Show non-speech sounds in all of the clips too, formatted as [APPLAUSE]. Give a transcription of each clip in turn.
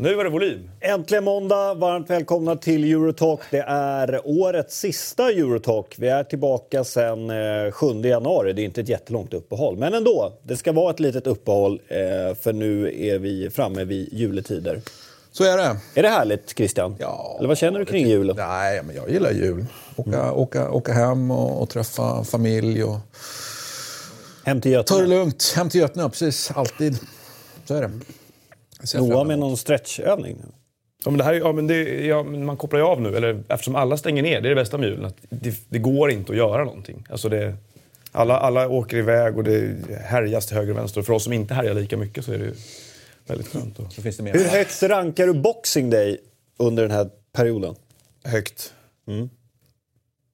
Nu var det volym. Äntligen måndag, varmt välkomna till Eurotalk. Det är årets sista Eurotalk. Vi är tillbaka sen eh, 7 januari. Det är inte ett jättelångt uppehåll, men ändå. Det ska vara ett litet uppehåll eh, för nu är vi framme vid juletider. så är det. Är det härligt Christian? Ja, Eller vad känner du kring julen? Nej, men jag gillar jul. Åka, åka, åka hem och, och träffa familj och Hem till ta det Götene? lugnt. Hem till Götene, precis. Alltid. Så är det. Jag Noah med någon stretchövning? Ja, men det här, är- ja, men det, ja, men man kopplar ju av nu, eller, eftersom alla stänger ner. Det är det bästa med julen. Att det, det går inte att göra någonting. Alltså det, alla, alla åker iväg och det härjas till höger och vänster. Och för oss som inte härjar lika mycket så är det ju väldigt skönt. Och Så finns det mer. Hur högt rankar du Boxing Day under den här perioden? högt.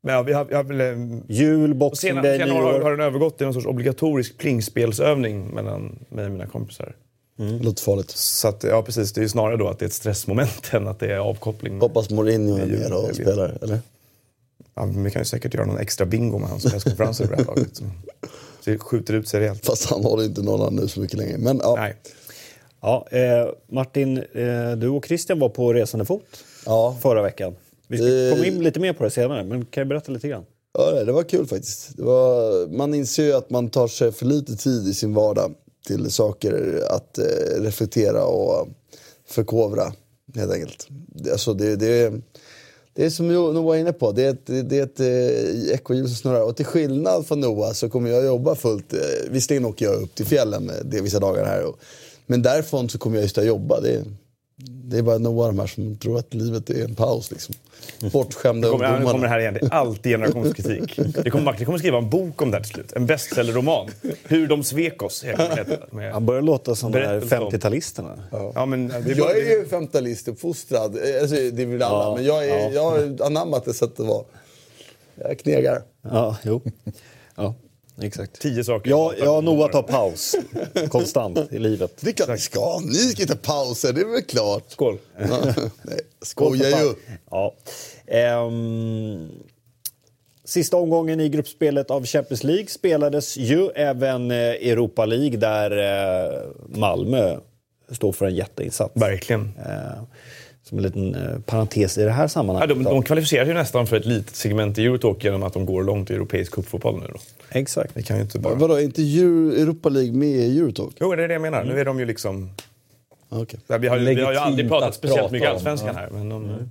Men ja, vi har, vi har väl, eh, Jul, Boxing senare, Day, senare år har, har den övergått till någon sorts obligatorisk plingspelsövning mellan mig och mina kompisar. Det låter farligt. Så att, ja, precis. Det är ju snarare då att det är ett stressmoment [LAUGHS] än att det är avkoppling. Hoppas Mourinho är med och spelar, eller? Ja, vi kan ju säkert göra någon extra bingo med hans presskonferenser i det här [LAUGHS] laget. Så, så det skjuter ut sig rejält. Fast han håller inte nollan nu så mycket längre. Men ja, Nej. Ja, eh, Martin, eh, du och Christian var på resande fot ja, förra veckan. Vi ska Det- komma in lite mer på det senare, men kan jag berätta lite grann? ja, det- var kul faktiskt. Det var, man inser ju att man tar sig för lite tid i sin vardag till saker att eh, reflektera och förkovra, helt enkelt. Det, alltså, det, det, det är som Noah var inne på, det är ett, det är ett eh, ekorrhjul som snurrar. Och till skillnad från Noah så kommer jag jobba fullt. Eh, visserligen åker jag upp till fjällen eh, det, vissa dagar här. Och, men därifrån så kommer jag just att jobba. Det, är- det är bara Noah de här som tror att livet är en paus. Liksom. Bortskämda Nu kommer, nu ungdomarna. kommer det här igen. Det är alltid generationskritik. Det kommer, Martin kommer skriva en bok om det här till slut. En bestsellerroman. Hur de svek oss. Jag Han börjar låta som de här Berättelse om- 50-talisterna. Ja, men det är Jag bara- är ju 50-talistuppfostrad, Eh, alltså, det är väl alla. Ja, men jag, är, ja. jag har anammat det sättet att vara. Jag knegar. Ja, jo. Ja, exakt. Tio saker. Ja, ja, Noah tar paus [LAUGHS] konstant i livet. Det kan ska. Ni ska inte pauser, det är väl klart. Skål. Ja, [LAUGHS] nej, skojar ju. Ja. Ehm, sista omgången i gruppspelet av Champions League spelades ju även eh, Europa League där eh, Malmö står för en jätteinsats. Verkligen. Eh, som en liten eh, parentes i det här Ja, sammanhanget. de, då. de kvalificerar sig nästan för ett litet segment i Eurotalk genom att de går långt i europeisk cupfotboll nu. Då. Exakt. Det kan ju inte bara... Vadå, är inte Euro, Europa League med i Eurotalk? Jo, det är det jag menar. Nu är de ju liksom... Ah, okej. Ja, Vi har, ju- vi har ju aldrig pratat speciellt prata mycket om, allsvenskan ja. här. Men de,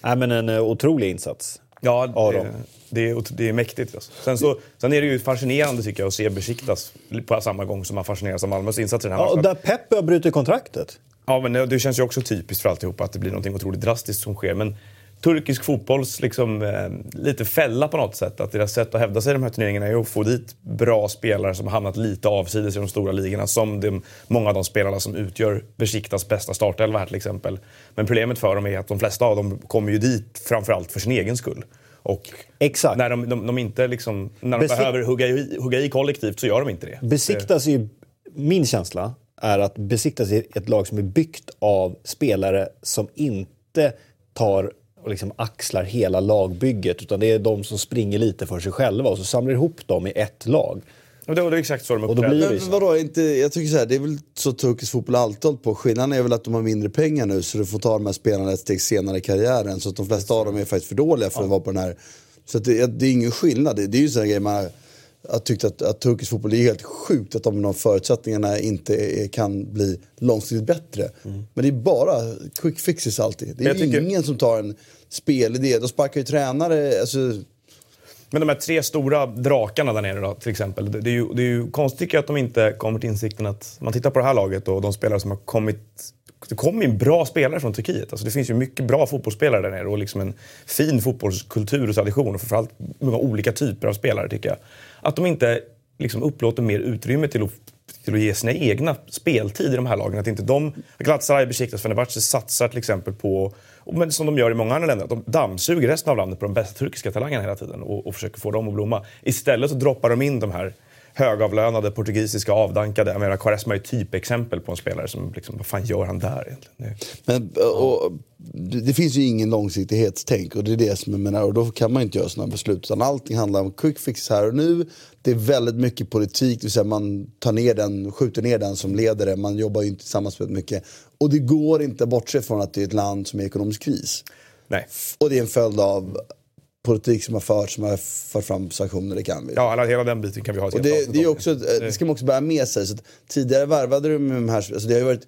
Nej, men en eh, otrolig insats. Ja, Ja, det, då. det, är, det är mäktigt. Alltså. Sen, så, sen är det ju fascinerande tycker jag att se Besiktas på samma gång som man fascineras av Malmös insatser i den här Ja, och matchen. där Pep har brutit kontraktet. Ja, men det, känns ju också typiskt för alltihopa att det blir något otroligt drastiskt som sker. Men turkisk fotbolls liksom, eh, lite fälla på något sätt. Att deras sätt att hävda sig i de här turneringarna är att få dit bra spelare som hamnat lite avsides i de stora ligorna. Som de, många av de spelarna som utgör Besiktas bästa startelva här till exempel. Men problemet för dem är att de flesta av dem kommer ju dit framförallt för sin egen skull. Och Exakt. när de, de, de inte liksom, när de Besik- behöver hugga i, hugga i kollektivt så gör de inte det. Besiktas är ju, min känsla är att Besiktas är ett lag som är byggt av spelare som inte tar och liksom axlar hela lagbygget utan det är de som springer lite för sig själva och så samlar ihop dem i ett lag. Och det, är exakt så de Och då uppträder. blir det Men vadå, inte, jag tycker så här, det är väl så turkisk fotboll alltid hållit på. Skillnaden är väl att de har mindre pengar nu så du får ta de här spelarna ett steg senare i karriären. Så att de flesta av dem är faktiskt för dåliga för att vara på den här. Så att det, det är ingen skillnad. Det, det är ju så här grej man har tyckt att, att turkisk fotboll är helt sjukt att de, de förutsättningarna inte är, kan bli långsiktigt bättre. Men det är bara quick fixes alltid. Det är Jag tycker- ingen som tar en spelidé. De sparkar ju tränare. Alltså, Men de här tre stora drakarna där nere då, till exempel. Det det är ju, det är ju konstigt jag att de inte kommer till insikten att... Man tittar på det här laget och de spelare som har kommit... Det kommer ju bra spelare från Turkiet. Alltså det finns ju mycket bra fotbollsspelare där nere och liksom en fin fotbollskultur och tradition. Och framförallt många olika typer av spelare tycker jag. Att de inte liksom upplåter mer utrymme till att till att ge sina egna speltid i de här lagen. Att inte de, Galatasaray, Besiktas, Fenerbahce satsar till exempel på, men som de gör i många andra länder, att de dammsuger resten av landet på de bästa turkiska talangerna hela tiden och, och försöker få dem att blomma. Istället så droppar de in de här högavlönade portugisiska avdankade. Jag menar, Quaresma är typexempel på en spelare som liksom, vad fan gör han där egentligen? Men, och, det finns ju ingen långsiktighetstänk och det är det som jag menar. Och då kan man inte göra sådana beslut. Utan allting handlar om quick fix här och nu. Det är väldigt mycket politik, det vill säga man tar ner den, skjuter ner den som leder det. Man jobbar ju inte tillsammans med mycket. Och det går inte att bortse från att det är ett land som är i ekonomisk kris. Nej. Och det är en följd av politik som har förts, som har fört fram sanktioner, det kan vi. Ja, alla, hela den biten kan vi ha ett Och det, det, är också, ett- det ska man också bära med sig. Så tidigare värvade du med de här, alltså det har ju varit,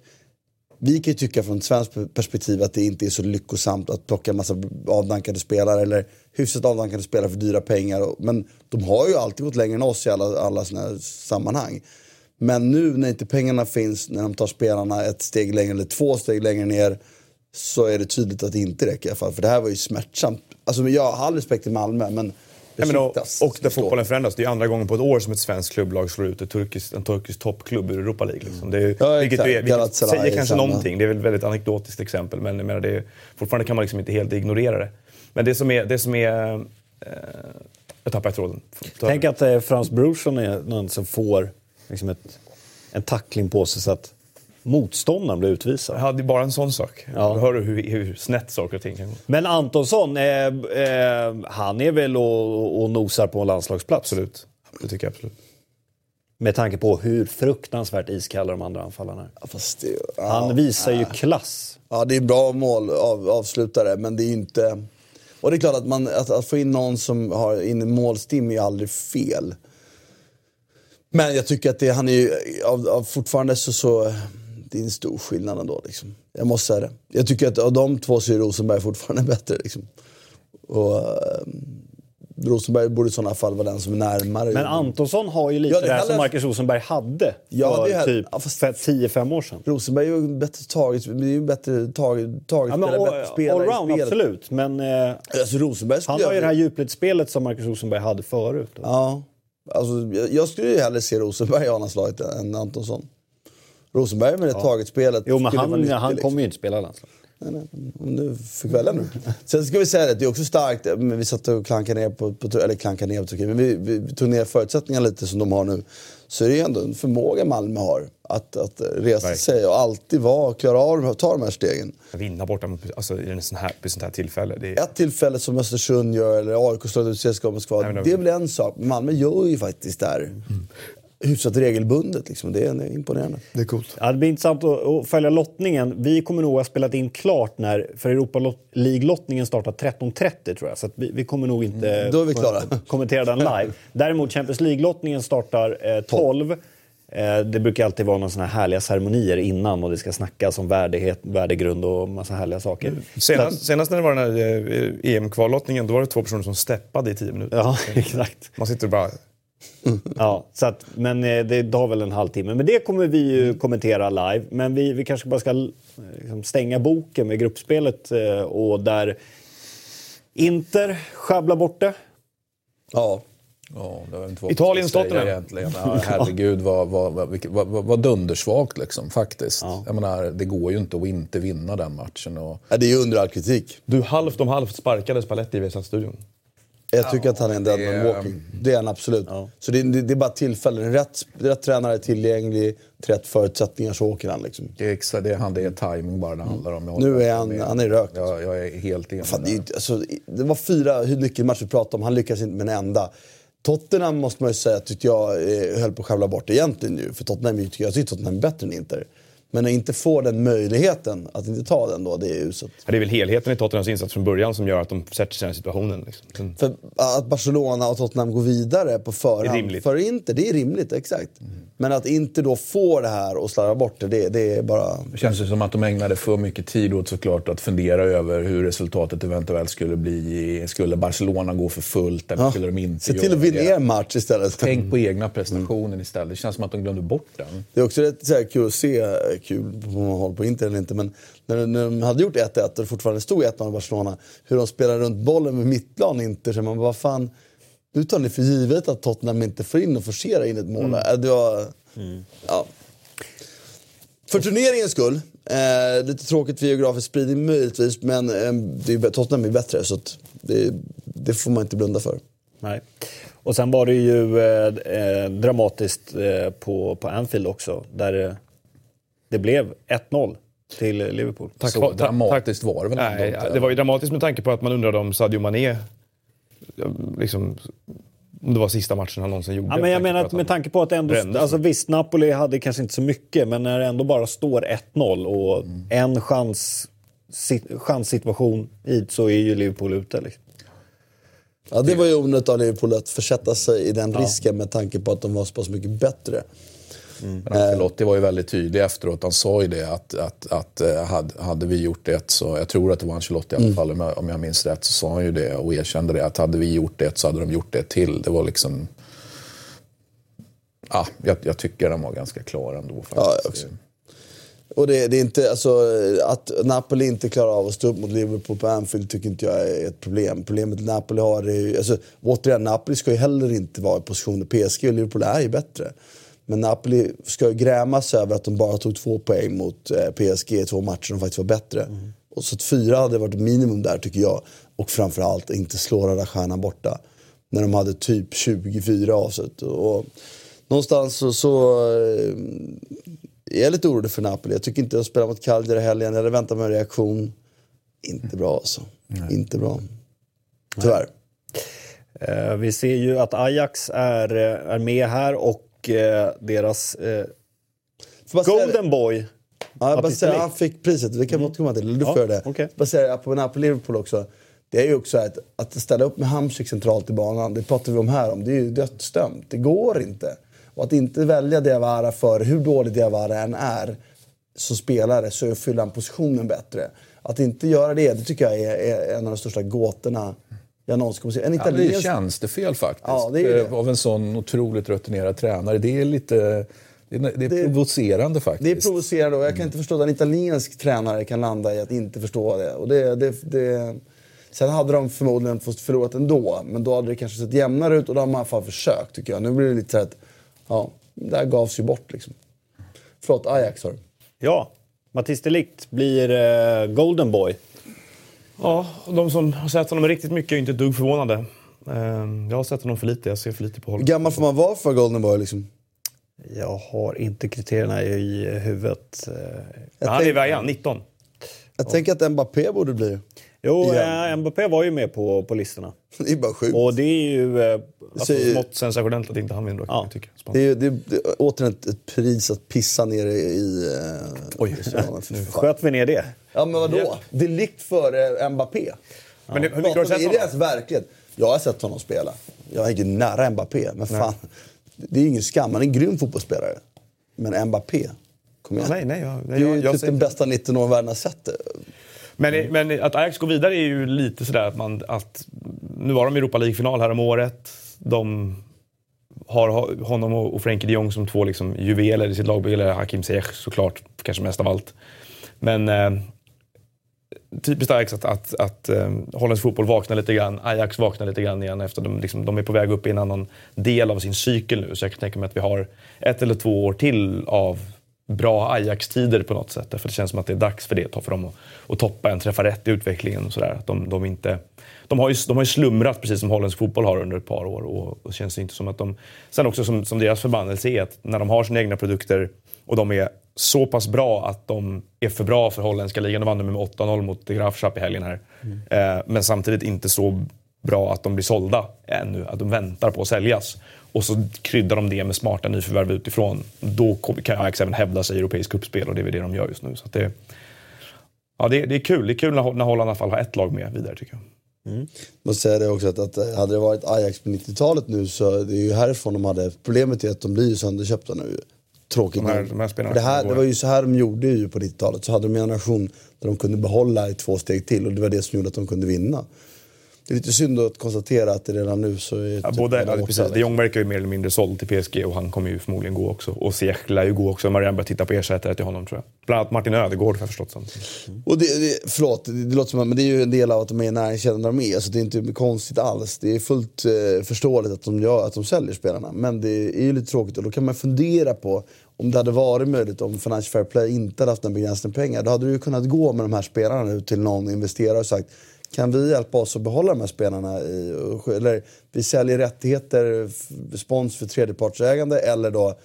vi kan ju tycka från ett svenskt perspektiv att det inte är så lyckosamt att plocka en massa avdankade spelare eller hyfsat avdankade spelare för dyra pengar. Men de har ju alltid gått längre än oss i alla, alla såna här sammanhang. Men nu när inte pengarna finns, när de tar spelarna ett steg längre eller två steg längre ner så är det tydligt att det inte räcker i alla fall. För det här var ju smärtsamt. Alltså, jag har all respekt till Malmö men Ja, men och, och där fotbollen förändras. Det är andra gången på ett år som ett svenskt klubblag slår ut ett turkisk, en turkisk toppklubb ur Europa League. Liksom. Det är, Ja, vilket är, vilket säger kanske samma. någonting. Det är väl ett väldigt anekdotiskt exempel. Men jag menar, det är, fortfarande kan man liksom inte helt ignorera det. Men det som är... Det som är eh, jag tappar tråden. Tänk att eh, Frans Brorsson är någon som får liksom ett, en tackling på sig så att motståndaren blir utvisad. Ja, det är bara en sån sak. Ja. Då hör du hur, hur snett saker och ting kan gå. Men Antonsson, eh, eh, han är väl och, och nosar på en landslagsplats? Absolut. Det tycker jag absolut. Med tanke på hur fruktansvärt iskalla de andra anfallarna är. Ja, fast det, ja, Han visar ju klass. Ja, det är bra mål av, avslutare, men det är inte... Och det är klart att, man, att, att få in någon som har in målstim är ju aldrig fel. Men jag tycker att det, han är ju, av, av fortfarande så, så... Det är en stor skillnad ändå. Liksom. Jag måste säga det. Jag tycker att av de två så är Rosenberg fortfarande [LAUGHS] bättre. Liksom. Och, eh, Rosenberg borde i sådana fall vara den som är närmare. Men Antonsson har ju lite Ja, det det här som Marcus Rosenberg hade Ja, för typ ja, fast- för 10-5 år sedan. Rosenberg är ju bättre taget, det är ju bättre taget, taget Ja, men, spelare, bättre spelare i allround, spelet. absolut. Men eh, Alltså, Rosenberg han har ju det här djupledsspelet som Marcus Rosenberg hade förut. Ja, alltså, jag, jag skulle ju hellre se Rosenberg i A-landslaget än Antonsson. Rosenberg med det taget spelet Jo, men han, nyttig, han liksom. kommer ju inte spela landslag. Nej, nej, om du fick välja nu. Sen ska vi säga det, det är också starkt, vi satt och klankade ner på, på eller klankade ner på Turkiet, men vi, vi, tog ner förutsättningarna lite som de har nu. Så är det ju ändå en förmåga Malmö har att, att resa sig och alltid vara, klara av att ta de här stegen. Att vinna borta alltså, i en sån här, på sånt här tillfälle. Är, Ett tillfälle som Östersund gör, eller AIK slår ut CSKA Moskva, det är väl en sak. Malmö gör ju faktiskt det här hyfsat regelbundet. Liksom. Det är imponerande. Det är coolt. Ja, det blir intressant att, att följa lottningen. Vi kommer nog ha spelat in klart när, för Europa League-lottningen startar 13.30 tror jag. Så att vi, vi kommer nog inte Mm, då är vi klara. kommentera den live. Däremot Champions League-lottningen startar eh, 12. Eh, det brukar alltid vara några såna här härliga ceremonier innan och det ska snackas om värdighet, värdegrund och massa härliga saker. senast, senast när det var den här eh, EM-kvallottningen, då var det två personer som steppade i tio minuter. Ja, [LAUGHS] exakt. Man sitter och bara... [LAUGHS] Ja, så att, men eh, det tar väl en halvtimme. Men det kommer vi ju kommentera live. Men vi, vi kanske bara ska eh, liksom stänga boken med gruppspelet eh, och där Inter sjabblar bort det. Ja. Ja, det var inte Italien, egentligen. [LAUGHS] Ja, herregud vad, vad, vad, vad, dundersvagt liksom, faktiskt. Jag menar, det går ju inte att inte vinna den matchen. Och, Ja, det är ju under all kritik. Du halvt om halvt sparkade Spalletti i Viasat-studion. Jag tycker att han är en dead det man är- walking. Det är han absolut. Så det, det, det är bara tillfällen. Rätt, rätt tränare är tillgänglig, till rätt förutsättningar så åker han. Liksom. det är exakt det, han, det är timing bara det handlar om. Jag Nu är han, med. han är rökt. Jag, jag är helt enig. Fan, det, alltså, det var fyra nyckelmatcher vi pratade om, han lyckades inte med en enda. Tottenham måste man ju säga tyckte jag eh, höll på att sjabbla bort egentligen nu. För Tottenham, tycker jag tycker Tottenham är bättre än Inter. Men att inte få den möjligheten, att inte ta den då, det är uselt. Det är väl helheten i Tottenhams insats från början som gör att de sätter sig i den här situationen. Liksom. Sen- För att Barcelona och Tottenham går vidare på förhand för Inter, det är rimligt, exakt. Men att inte då få det här och slarva bort det, det, det är bara... Det känns ju som att de ägnade för mycket tid åt såklart att fundera över hur resultatet eventuellt skulle bli. Skulle Barcelona gå för fullt eller Ja. skulle de inte Se till att vinna er match istället. Tänk på egna prestationen istället. Det känns som att de glömde bort den. Det är också rätt så här, kul att se, eh, kul på man håller på Inter eller inte, men när, när de hade gjort 1-1 och det fortfarande stod 1-0 i Barcelona, hur de spelar runt bollen med mittplan Inter, så man bara fan, nu tar ni för givet att Tottenham inte får in och forcerar in ett mål. Mm. Det var, Ja. För turneringens skull, eh, lite tråkigt för geografisk spridning möjligtvis, men eh, det är, Tottenham är bättre så det, det får man inte blunda för. Nej. Och sen var det ju eh, eh, dramatiskt eh, på, på Anfield också, där eh, det blev 1-0 till Liverpool. Tack, Så dramatiskt var det väl ändå Nej, inte? det var ju dramatiskt med tanke på att man undrade om Sadio Mané, ja, liksom, om det var sista matchen han någonsin gjorde. Ja, men jag menar att med tanke på att ändå... brändes. Alltså visst, Napoli hade kanske inte så mycket, men när det ändå bara står 1-0 och en chans, sit, chanssituation hit så är ju Liverpool ute. Liksom. Ja, det var ju onödigt av Liverpool att försätta sig i den risken med tanke på att de var så pass mycket bättre. Men Ancelotti var ju väldigt tydlig efteråt. Han sa ju det att, att, att eh, hade, hade vi gjort det så, jag tror att det var Ancelotti i alla fall om jag, om jag minns rätt, så sa han ju det och erkände det att hade vi gjort det så hade de gjort det till. Det var liksom... Ja, jag, jag tycker den var ganska klar ändå faktiskt. Ja. Och det, det är inte, alltså, att Napoli inte klarar av att stå upp mot Liverpool på Anfield tycker inte jag är ett problem. Problemet Napoli har är ju, alltså, återigen, Napoli ska ju heller inte vara i position där PSG och Liverpool är ju bättre. Men Napoli ska ju grämas över att de bara tog två poäng mot eh, PSG i två matcher de faktiskt var bättre. Och så att fyra hade varit minimum där tycker jag. Och framförallt inte slå Röda Stjärnan borta. När de hade typ 24 avslut. Och någonstans så, så eh, är jag lite orolig för Napoli. Jag tycker inte de spelar mot Cagliari i helgen. Jag hade väntat mig en reaktion. Inte bra alltså. Inte bra. Tyvärr. Eh, vi ser ju att Ajax är, är med här och eh, deras eh. Golden Boy. Ja, jag bara Lee. han fick priset, det kan vi återkomma till. Du Ja, göra det. okej. Bara säga på Napoli-Liverpool också. Det är ju också att, att ställa upp med Hamsik centralt i banan, det pratar vi om här om, det är ju dödsdömt. Det går inte. Och att inte välja Diawara för hur dålig Diawara än är som spelare så fyller han positionen bättre. Att inte göra det, det tycker jag är, är en av de största gåtorna jag någonsin kommer att se. En Ja, det är italiensk... tjänstefel faktiskt. Ja, det är det. Eh, Av en sån otroligt rutinerad tränare. Det är lite... Det är, det är Det- provocerande faktiskt. Det är provocerande och jag kan inte förstå att en italiensk tränare kan landa i att inte förstå det. Och det, det, det sen hade de förmodligen fått förlorat ändå, men då hade det kanske sett jämnare ut och då har man i alla fall försökt tycker jag. Nu blir det lite så att, ja, det här gavs ju bort liksom. Förlåt, Ajax har. Ja, Mattis de Ligt blir eh, Golden Boy. Ja, och de som har sett honom riktigt mycket är inte ett dugg förvånade. Ehm, Jag har sett honom för lite, jag ser för lite på Hur honom. gammal får man vara för Golden Boy liksom? Jag har inte kriterierna i huvudet. Men han är vad är han? 19? Jag tänker att Mbappé borde bli. Jo, eh, Mbappé var ju med på, på listorna. [LAUGHS] Det är bara sjukt. Och det är ju... Eh, Alltså, Så- smått sensationellt att inte han vinner. Ja. Ja. Tycker. jag. Det är, ju- det, är, det är återigen ett, ett pris att pissa ner i... i eh, Oj. [LAUGHS] sköt vi ner det? Ja men vadå? Ja. Det är likt före Mbappé. Men det, hur mycket har du sett vi, är det ens honom? verklighet? Jag har sett honom spela. Jag är inte nära Mbappé, men fan. Det är ingen skam, han är en grym fotbollsspelare. Men Mbappé, kom igen. Nej, nej, jag- det är ju jag- jag typ den bästa 19 år världen har sett. Men, men att Ajax går vidare är ju lite sådär att man... Att, nu var de i Europa League-final här om året. De har ho- honom och Frenkie de Jong som två liksom juveler i sitt lagbygge. Eller Hakim Ziyech såklart, kanske mest av allt. Men eh, typiskt Ajax att, att, att eh, holländsk fotboll vaknar lite grann. Ajax vaknar lite grann igen efter de, liksom, de är på väg upp i en annan del av sin cykel nu. Så jag kan tänka mig att vi har ett eller två år till av bra Ajax-tider på något sätt. För det känns som att det är dags för det för dem att, att toppa en, träffa rätt i utvecklingen och sådär. De, de, inte, de, har ju, de har ju slumrat precis som holländsk fotboll har under ett par år. Och, och känns inte som att de... Sen också som, som deras förbannelse är att när de har sina egna produkter och de är så pass bra att de är för bra för holländska ligan. De vann med 8-0 mot Grafschap Graafschap i helgen här. Eh, men samtidigt inte så bra att de blir sålda ännu. Att de väntar på att säljas. Och så kryddar de det med smarta nyförvärv utifrån. Då kan Ajax även hävda sig i europeisk kuppspel och det är väl det de gör just nu. Så att det, ja, det, det är kul. Det är kul när, när Holland i alla fall har ett lag med vidare tycker jag. Mm. måste säga det också att, att hade det varit Ajax på 90-talet nu så det är ju härifrån de hade... Problemet är att de blir ju sönderköpta nu. Tråkigt De här- de här spelarna det, här, det var ju så här de gjorde ju på 90-talet. Så hade de en generation där de kunde behålla i två steg till och det var det som gjorde att de kunde vinna. Det är lite synd att konstatera att det redan nu så är Ja, typ båda, ja, precis. De. Jong verkar ju mer eller mindre såld till PSG och han kommer ju förmodligen gå också. Och Ziyech lär ju gå också. Man har redan börjat titta på ersättare till honom tror jag. Bland annat Martin Ödegård har jag förstått som. Och det, det, förlåt, det, det låter som att men det är ju en del av att de är i näringskedjan där de är. Så det är inte konstigt alls. Det är fullt eh, förståeligt att de, gör, att de säljer spelarna. Men det är ju lite tråkigt och då kan man fundera på om det hade varit möjligt om Financial Fair Play inte hade haft en begränsning pengar. Då hade du ju kunnat gå med de här spelarna nu till någon investerare och sagt kan vi hjälpa oss att behålla de här spelarna? I, eller vi säljer rättigheter, spons för tredjepartsägande eller då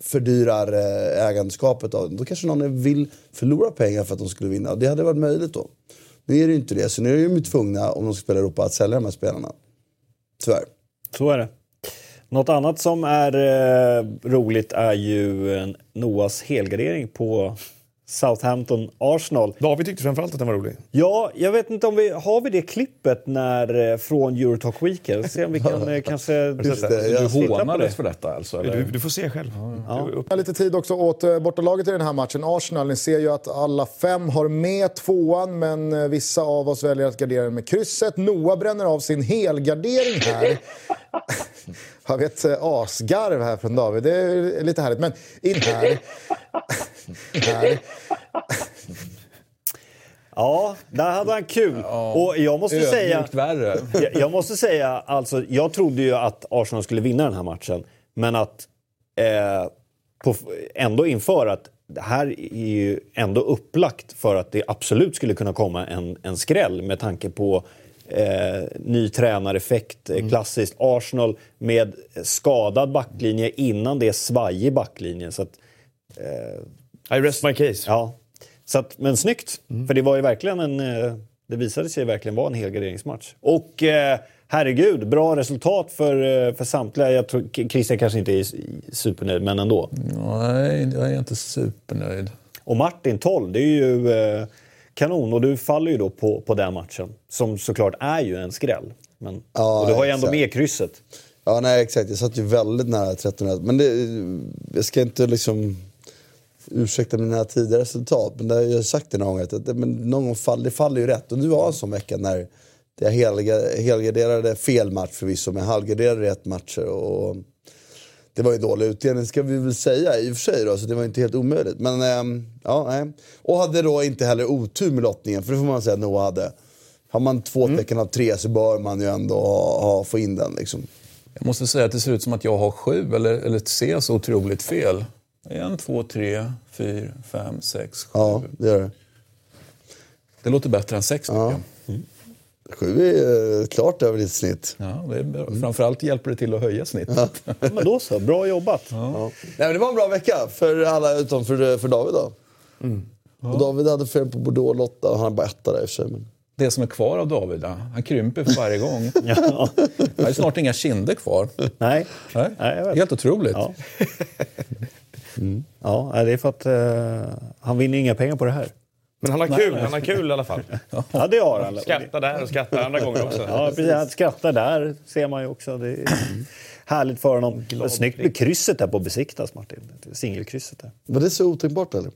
fördyrar eh, ägandeskapet av dem. Då kanske någon vill förlora pengar för att de skulle vinna. Det hade varit möjligt då. Nu är det ju inte det, så nu är de ju tvungna, om de ska spela i Europa, att sälja de här spelarna. Tyvärr. Så är det. Något annat som är eh, roligt är ju Noahs helgardering på Southampton-Arsenal. David tyckte framförallt att den var rolig. Ja, jag vet inte om vi har vi det klippet när, eh, från Eurotalk Weekend. Se om vi kan eh, [LAUGHS] kanske... Du på hånades för detta alltså? Du, Eller? du får se själv. Du, upp. Ja, Lite tid också åt eh, bortalaget i den här matchen. Arsenal, ni ser ju att alla fem har med tvåan men vissa av oss väljer att gardera den med krysset. Noah bränner av sin helgardering här. [LAUGHS] Jag vet eh, asgarv här från David, det är lite härligt. Men in här. [LAUGHS] här. Ja, där hade han kul. Och jag måste säga... Värre. jag, jag måste säga, alltså, jag trodde ju att Arsenal skulle vinna den här matchen. Men att eh, på, ändå inför att det här är ju ändå upplagt för att det absolut skulle kunna komma en, en skräll med tanke på eh, ny tränareffekt, eh, klassiskt Arsenal med skadad backlinje innan det är svajig backlinje. Så att, I rest my case. Ja, så att, men snyggt. För det var ju verkligen en... eh, Det visade sig verkligen vara en helgarderingsmatch. Och eh, herregud, bra resultat för, eh, för samtliga. Jag tror Christian kanske inte är supernöjd, men ändå. Nej, jag är inte supernöjd. Och Martin 12, det är ju eh, kanon. Och du faller ju då på, på den matchen. Som såklart är ju en skräll. Men, Ja, och du har ju ändå exakt. med krysset. Ja, nej exakt. Jag satt ju väldigt nära 13 rätt. Men det, jag ska inte liksom ursäkta mina tidigare resultat. Men det, jag har sagt det någon gång. Att det, men någon gång fall, det faller ju rätt. Och nu var en sån vecka när jag helga- helgarderade fel match förvisso. Men halvgarderade rätt matcher. Och det var ju dålig utdelning ska vi väl säga i och för sig. Då, så det var inte helt omöjligt. Men ehm, ja, nej. Och hade då inte heller otur med lottningen. För det får man säga att Noah hade. Har man två tecken av tre så bör man ju ändå ha, ha, få in den. Liksom. Jag måste säga att det ser ut som att jag har sju, eller, eller ser så otroligt fel. En, två, tre, fyra, fem, sex, sju. Ja, det gör det. Det låter bättre än sex tycker Ja. jag. Sju är eh, klart över ditt snitt. Ja, det är. Framförallt hjälper det till att höja snittet. [LAUGHS] Ja, men då så, bra jobbat. Nej, men det var en bra vecka för alla utom för, för David. Då. Och David hade fel på Bordeaux och Lotta och han är bara etta där i och för sig. Men... Det som är kvar av David, ja, han krymper för varje gång. [LAUGHS] Ja. Han har snart inga kinder kvar. Nej. Nej? Nej, jag vet. Helt otroligt. Ja. Ja, nej, det är för att eh, han vinner inga pengar på det här. Men han har kul, han har kul i alla fall. [LAUGHS] Ja, det har han. Skrattar där och skrattar andra gånger också. Ja, precis. Han skrattar där, ser man ju också. Det är [CLEARS THROAT] härligt för honom. Snyggt med krysset där på besiktas, Martin. Singelkrysset där. Var det så otänkbart eller?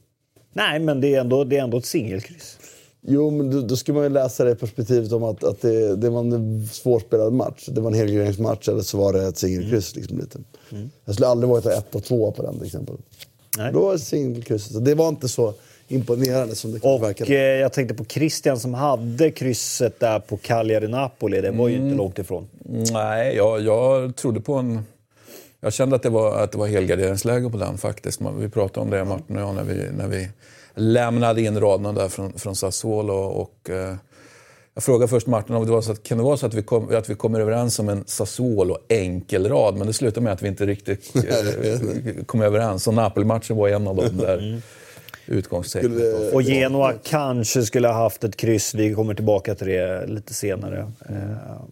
Nej, men det är ändå, det är ändå ett singelkryss. Jo, men då, då ska man ju läsa det i perspektivet om att, att det, det var en svårspelad match. Det var en helgarderingsmatch eller så var det ett singelkryss. Liksom, lite. Jag skulle aldrig våga ta ett och två på den till exempel. Nej. Då var det singelkrysset. Det var inte så imponerande som det Och verkade. eh, jag tänkte på Christian som hade krysset där på Cagliari-Napoli. Det var ju inte långt ifrån. Nej, jag, jag trodde på en... Jag kände att det var, att det var helgarderingsläge på den faktiskt. Vi pratade om det, Martin och jag, när vi, när vi lämnade in raderna där från, från Sassuolo. Och, eh, jag frågade först Martin om det var så att, kan det vara så att vi, kom, att vi kommer överens om en Sassuolo enkelrad. Men det slutade med att vi inte riktigt [LAUGHS] eh, kom överens. Och Napoli-matchen var en av dem där Skulle- Och Genoa kanske skulle ha haft ett kryss. Vi kommer tillbaka till det lite senare. Eh,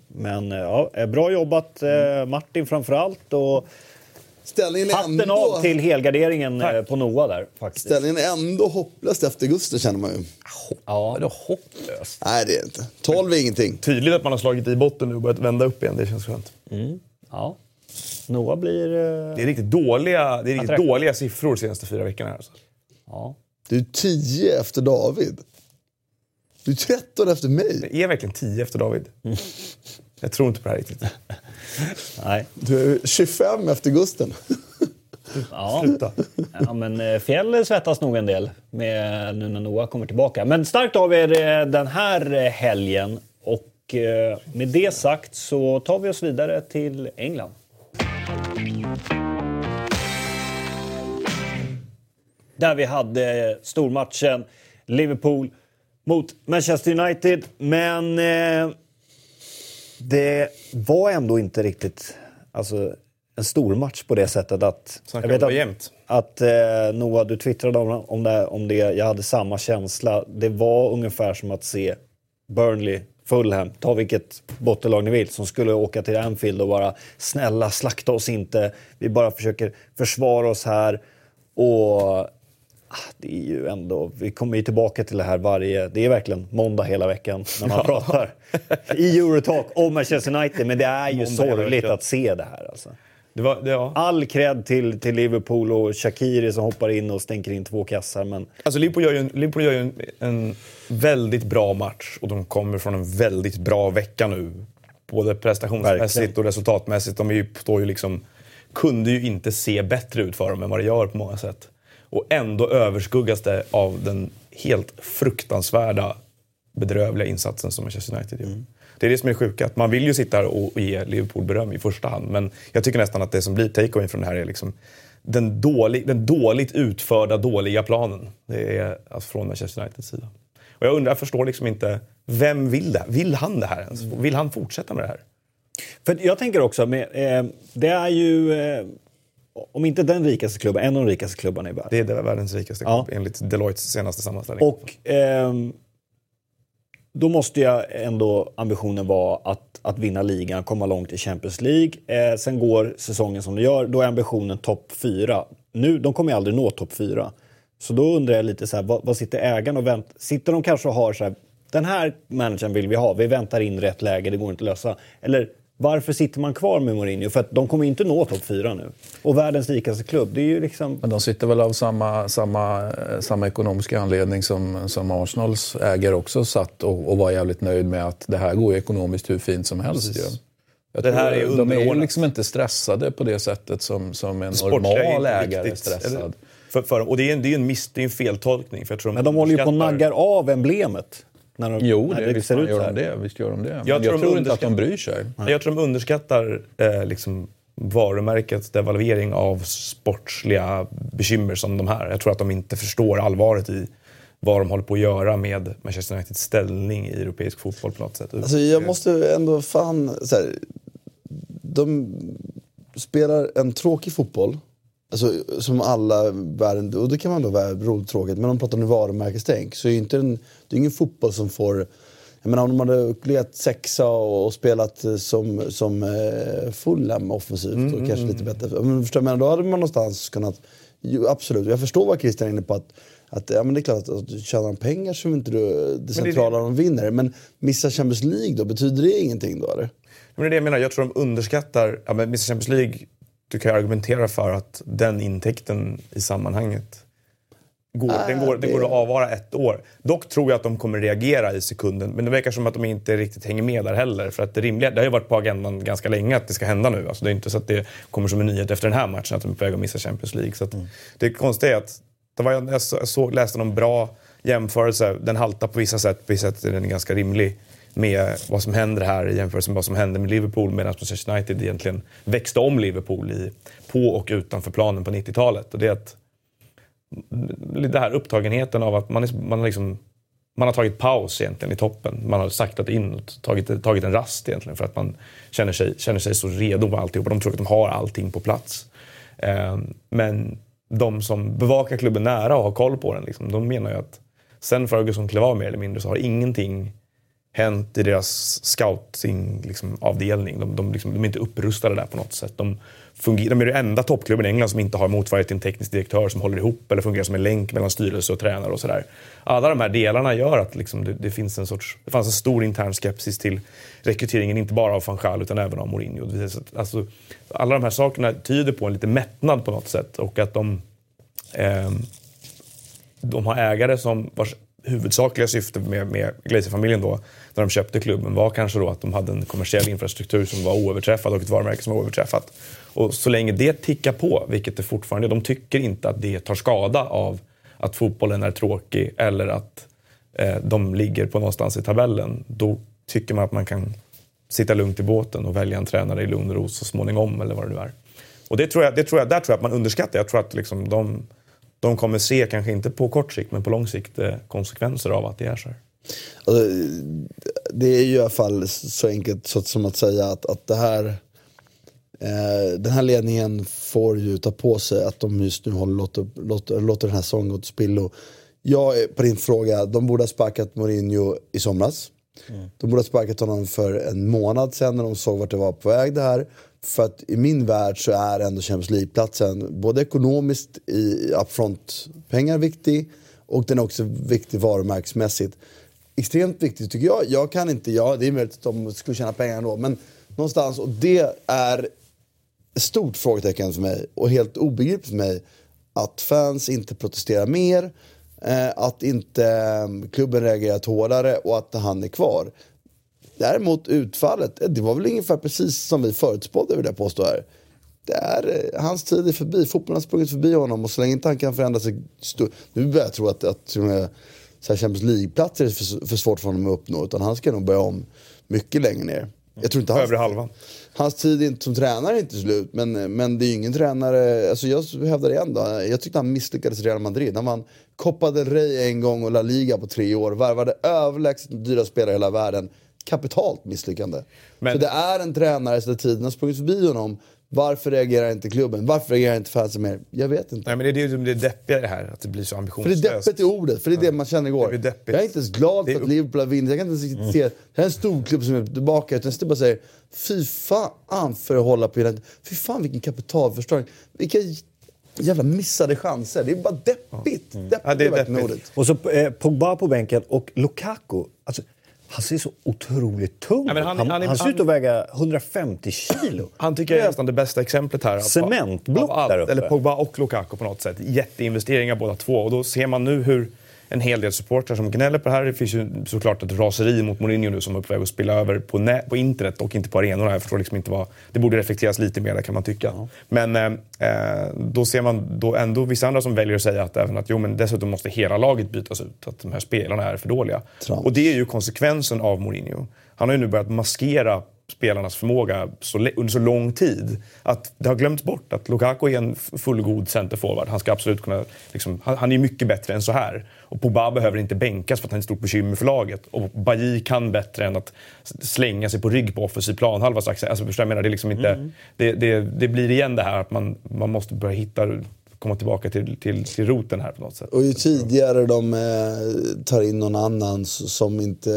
Men eh, ja, eh, bra jobbat eh, Martin framför allt. Och Ställningen är hatten ändå, av till helgarderingen eh, på Noah där faktiskt. ställningen är ändå hopplöst efter Gusten känner man ju. Ja, det var hopplöst. Nej, det är inte. 12 är ingenting. Tydligt att man har slagit i botten nu och börjat vända upp igen. Det känns skönt. Ja. Noah blir... eh, Det är riktigt dåliga, det är riktigt dåliga siffror de senaste fyra veckorna. här, Alltså. Ja. Du är 10 efter David. Du är 13 efter mig. Det är verkligen 10 efter David. [LAUGHS] Jag tror inte på det här riktigt. [LAUGHS] Nej. Du är 25 efter Gusten. Ja. Sluta. ja, men eh, Fjäll svettas nog en del med, nu när Noah kommer tillbaka. Men starkt av er eh, den här helgen. Och eh, med det sagt så tar vi oss vidare till England. Där vi hade stormatchen Liverpool mot Manchester United. Men eh, det var ändå inte riktigt alltså, en stor match på det sättet att... Snackar om det var jämnt. att eh, Noah, du twittrade om, om, det, om det. Jag hade samma känsla. Det var ungefär som att se Burnley, Fulham, ta vilket bottenlag ni vill, som skulle åka till Anfield och bara snälla slakta oss inte. Vi bara försöker försvara oss här. Och det är ju ändå, vi kommer ju tillbaka till det här varje, det är verkligen måndag hela veckan när man pratar i Eurotalk om Manchester United. Men det är ju Måndag sorgligt att se det här alltså. Det var, det, ja. All cred till, till Liverpool och Shakiri som hoppar in och stänker in två kassar. Men Alltså Liverpool gör ju, en, Liverpool gör ju en, en väldigt bra match och de kommer från en väldigt bra vecka nu. Både prestationsmässigt Verkligen. och resultatmässigt. De ju, står ju liksom, kunde ju inte se bättre ut för dem än vad det gör på många sätt. Och ändå överskuggas det av den helt fruktansvärda, bedrövliga insatsen som Manchester United gör. Det är det som är det sjuka. Att man vill ju sitta här och ge Liverpool beröm i första hand. Men jag tycker nästan att det som blir takeawayn från det här är liksom den, dålig, den dåligt utförda, dåliga planen. Det är alltså från Manchester Uniteds sida. Och jag undrar, jag förstår liksom inte, vem vill det? Vill han det här ens? Vill han fortsätta med det här? För jag tänker också, med, eh, det är ju, eh, om inte den rikaste klubben, en av de rikaste klubbarna i världen. Det är världens rikaste Ja. klubb enligt Deloittes senaste sammanställning. Och ehm, då måste jag ändå ambitionen vara att, att vinna ligan, komma långt i Champions League. Eh, sen går säsongen som det gör, då är ambitionen topp fyra. Nu, de kommer ju aldrig nå topp fyra. Så då undrar jag lite så här, vad, vad sitter ägaren och väntar? Sitter de kanske och har så här, den här managern vill vi ha, vi väntar in rätt läge, det går inte att lösa. Eller varför sitter man kvar med Mourinho? För att de kommer inte nå topp fyra nu. Och världens rikaste klubb, det är ju liksom... Men de sitter väl av samma, samma, eh, samma ekonomiska anledning som, som Arsenals ägare också satt och, och var jävligt nöjd med att det här går ju ekonomiskt hur fint som helst. Ju. Jag Det här tror- är de är ju liksom inte stressade på det sättet som, som en Sportliga är normal inte ägare är stressad. eller? För, för, och det är, en, det är en miss, det är en feltolkning. För jag tror Men de håller ju på och underskattar- naggar av emblemet. När de, Jo, när det, visst ser ut så gör här. de det. Visst gör de det. Jag jag, tror de tror inte att de bryr sig. Jag tror de underskattar eh, liksom varumärkets devalvering av sportsliga bekymmer som de här. Jag tror att de inte förstår allvaret i vad de håller på att göra med Manchester Uniteds ställning i europeisk fotboll på något sätt. Alltså jag måste ändå fan... Så här, de spelar en tråkig fotboll. Alltså, som alla världen, och det kan man då vara roligt tråkigt, men om de pratar om varumärkestänk så är ju inte en, det är ingen fotboll som får... Jag menar om de hade legat sexa och, och spelat eh, som, som eh, Fulham offensivt och kanske lite bättre. Men, förstår, men då hade man någonstans kunnat... Jo, absolut, jag förstår vad Christian är inne på. Att, att, ja, men det är klart att, att tjänar de pengar så är inte det, det centrala de vinner. Men missa Champions League då, betyder det ingenting då eller? Men det är det jag menar, jag tror de underskattar, ja men Mr Champions League, du kan ju argumentera för att den intäkten i sammanhanget går, den går, den går att avvara ett år. Dock tror jag att de kommer reagera i sekunden, men det verkar som att de inte riktigt hänger med där heller. För att det rimliga, det har ju varit på agendan ganska länge att det ska hända nu. Alltså det är inte så att det kommer som en nyhet efter den här matchen att de är på väg att missa Champions League. Så att Det konstiga är att, det var, jag så- jag såg, läste någon bra jämförelse, den haltar på vissa sätt, på vissa sätt är den ganska rimlig med vad som händer här i jämförelse med vad som hände med Liverpool medan Manchester United egentligen växte om Liverpool i, på och utanför planen på 90-talet. Och det är att det här upptagenheten av att man, är, man, har liksom, man har tagit paus egentligen i toppen. Man har saktat in och tagit, tagit en rast egentligen för att man känner sig, känner sig så redo med alltihop. De tror att de har allting på plats. Eh, men de som bevakar klubben nära och har koll på den, liksom, de menar ju att sen Ferguson klev av mer eller mindre så har ingenting hänt i deras scoutingavdelning. Liksom, avdelning. de, de, liksom, de är inte upprustade där på något sätt. De, funger- de är den enda toppklubben i England som inte har motsvarighet till en teknisk direktör som håller ihop eller fungerar som en länk mellan styrelse och tränare och sådär. Alla de här delarna gör att liksom, det, det, finns en sorts, det fanns en stor intern skepsis till rekryteringen, inte bara av van Gaal utan även av Mourinho. Alltså, alla de här sakerna tyder på en lite mättnad på något sätt och att de eh, de har ägare som vars huvudsakliga syfte med, med Glazer-familjen då, när de köpte klubben, var kanske då att de hade en kommersiell infrastruktur som var oöverträffad och ett varumärke som var oöverträffat. Och så länge det tickar på, vilket det fortfarande är. de tycker inte att det tar skada av att fotbollen är tråkig eller att eh, de ligger på någonstans i tabellen. Då tycker man att man kan sitta lugnt i båten och välja en tränare i lugn och ro så småningom eller vad det nu är. Och det tror jag, det tror jag, där tror jag att man underskattar. Jag tror att liksom de, de kommer se, kanske inte på kort sikt, men på lång sikt eh, konsekvenser av att det är så här. Alltså, det är ju i alla fall så enkelt så som att säga att, att det här eh, den här ledningen får ju ta på sig att de just nu håller, låter, låter, låter den här säsongen gå till spillo. Jag, på din fråga, de borde ha sparkat Mourinho i somras. Mm. De borde ha sparkat honom för en månad sedan när de såg vart det var på väg det här. För att i min värld så är ändå Champions League-platsen både ekonomiskt i upfront-pengar viktig och den är också viktig varumärkesmässigt. Extremt viktigt tycker jag. Jag kan inte, ja det är möjligt att de skulle tjäna pengar ändå men någonstans och det är ett stort frågetecken för mig och helt obegripligt för mig att fans inte protesterar mer, eh, att inte eh, klubben reagerat hårdare och att han är kvar. Däremot utfallet, eh, det var väl ungefär precis som vi förutspådde vill jag påstå här. Det är, eh, hans tid är förbi, fotbollen har sprungit förbi honom och så länge inte han kan förändra sig. Nu börjar jag tro att, att eh, så här Champions League-platser är för, för, svårt för honom att uppnå. Utan han ska nog börja om mycket längre ner. Jag tror inte hans, Övre halvan. Hans tid som tränare är inte slut. Men, men det är ju ingen tränare, alltså jag hävdar igen då. Jag tyckte han misslyckades i Real Madrid. Han vann Copa del Rey en gång och La Liga på tre år. Värvade överlägset dyra spelare i hela världen kapitalt misslyckande. Men... Så det är en tränare som tiden har sprungit förbi honom. Varför reagerar inte klubben? Varför reagerar inte fansen mer? Jag vet inte. Nej, men det är det, det deppiga i det här, att det blir så ambitionslöst. För det är deppigt i ordet, för det är det man känner igår. Jag är inte ens glad för att Liverpool har vunnit. Jag kan inte ens se, det här är en stor klubb som är tillbaka. Utan jag bara säger, fy fan för att hålla på United. Fy fan vilken kapitalförstöring. Vilka jävla missade chanser. Det är bara deppigt. Mm. Deppigt ja, det är deppigt. Ordet. Och så eh, Pogba på bänken och Lukaku. Alltså, han ser så otroligt tung ut. han, han, han, han, ser ut att väga 150 kilo. Han tycker jag är nästan det bästa exemplet här. Cementblock där uppe. Eller Pogba och Lukaku på något sätt. Jätteinvesteringar båda två. Och då ser man nu hur en hel del supportrar som gnäller på det här. Det finns ju såklart ett raseri mot Mourinho nu som är på väg att spilla över på, på internet och inte på arenorna. Jag förstår liksom inte vad... Det borde reflekteras lite mer där kan man tycka. Ja. Men eh, eh, då ser man då ändå vissa andra som väljer att säga att även att jo, men dessutom måste hela laget bytas ut. Att de här spelarna är för dåliga. Trans. Och det är ju konsekvensen av Mourinho. Han har ju nu börjat maskera spelarnas förmåga så, under så lång tid. Att det har glömts bort att Lukaku är en fullgod centerforward. Han ska absolut kunna... Liksom, han, han, är mycket bättre än så här. Och Pogba behöver inte bänkas för att han är ett stort bekymmer för laget. Och Bailly kan bättre än att slänga sig på rygg på offensiv planhalva. Alltså, förstår jag menar? Det, är liksom inte, mm. det, det, det, blir igen det här att man, man måste börja hitta komma tillbaka till, till, till roten här på något sätt. Och ju tidigare de eh, tar in någon annan som inte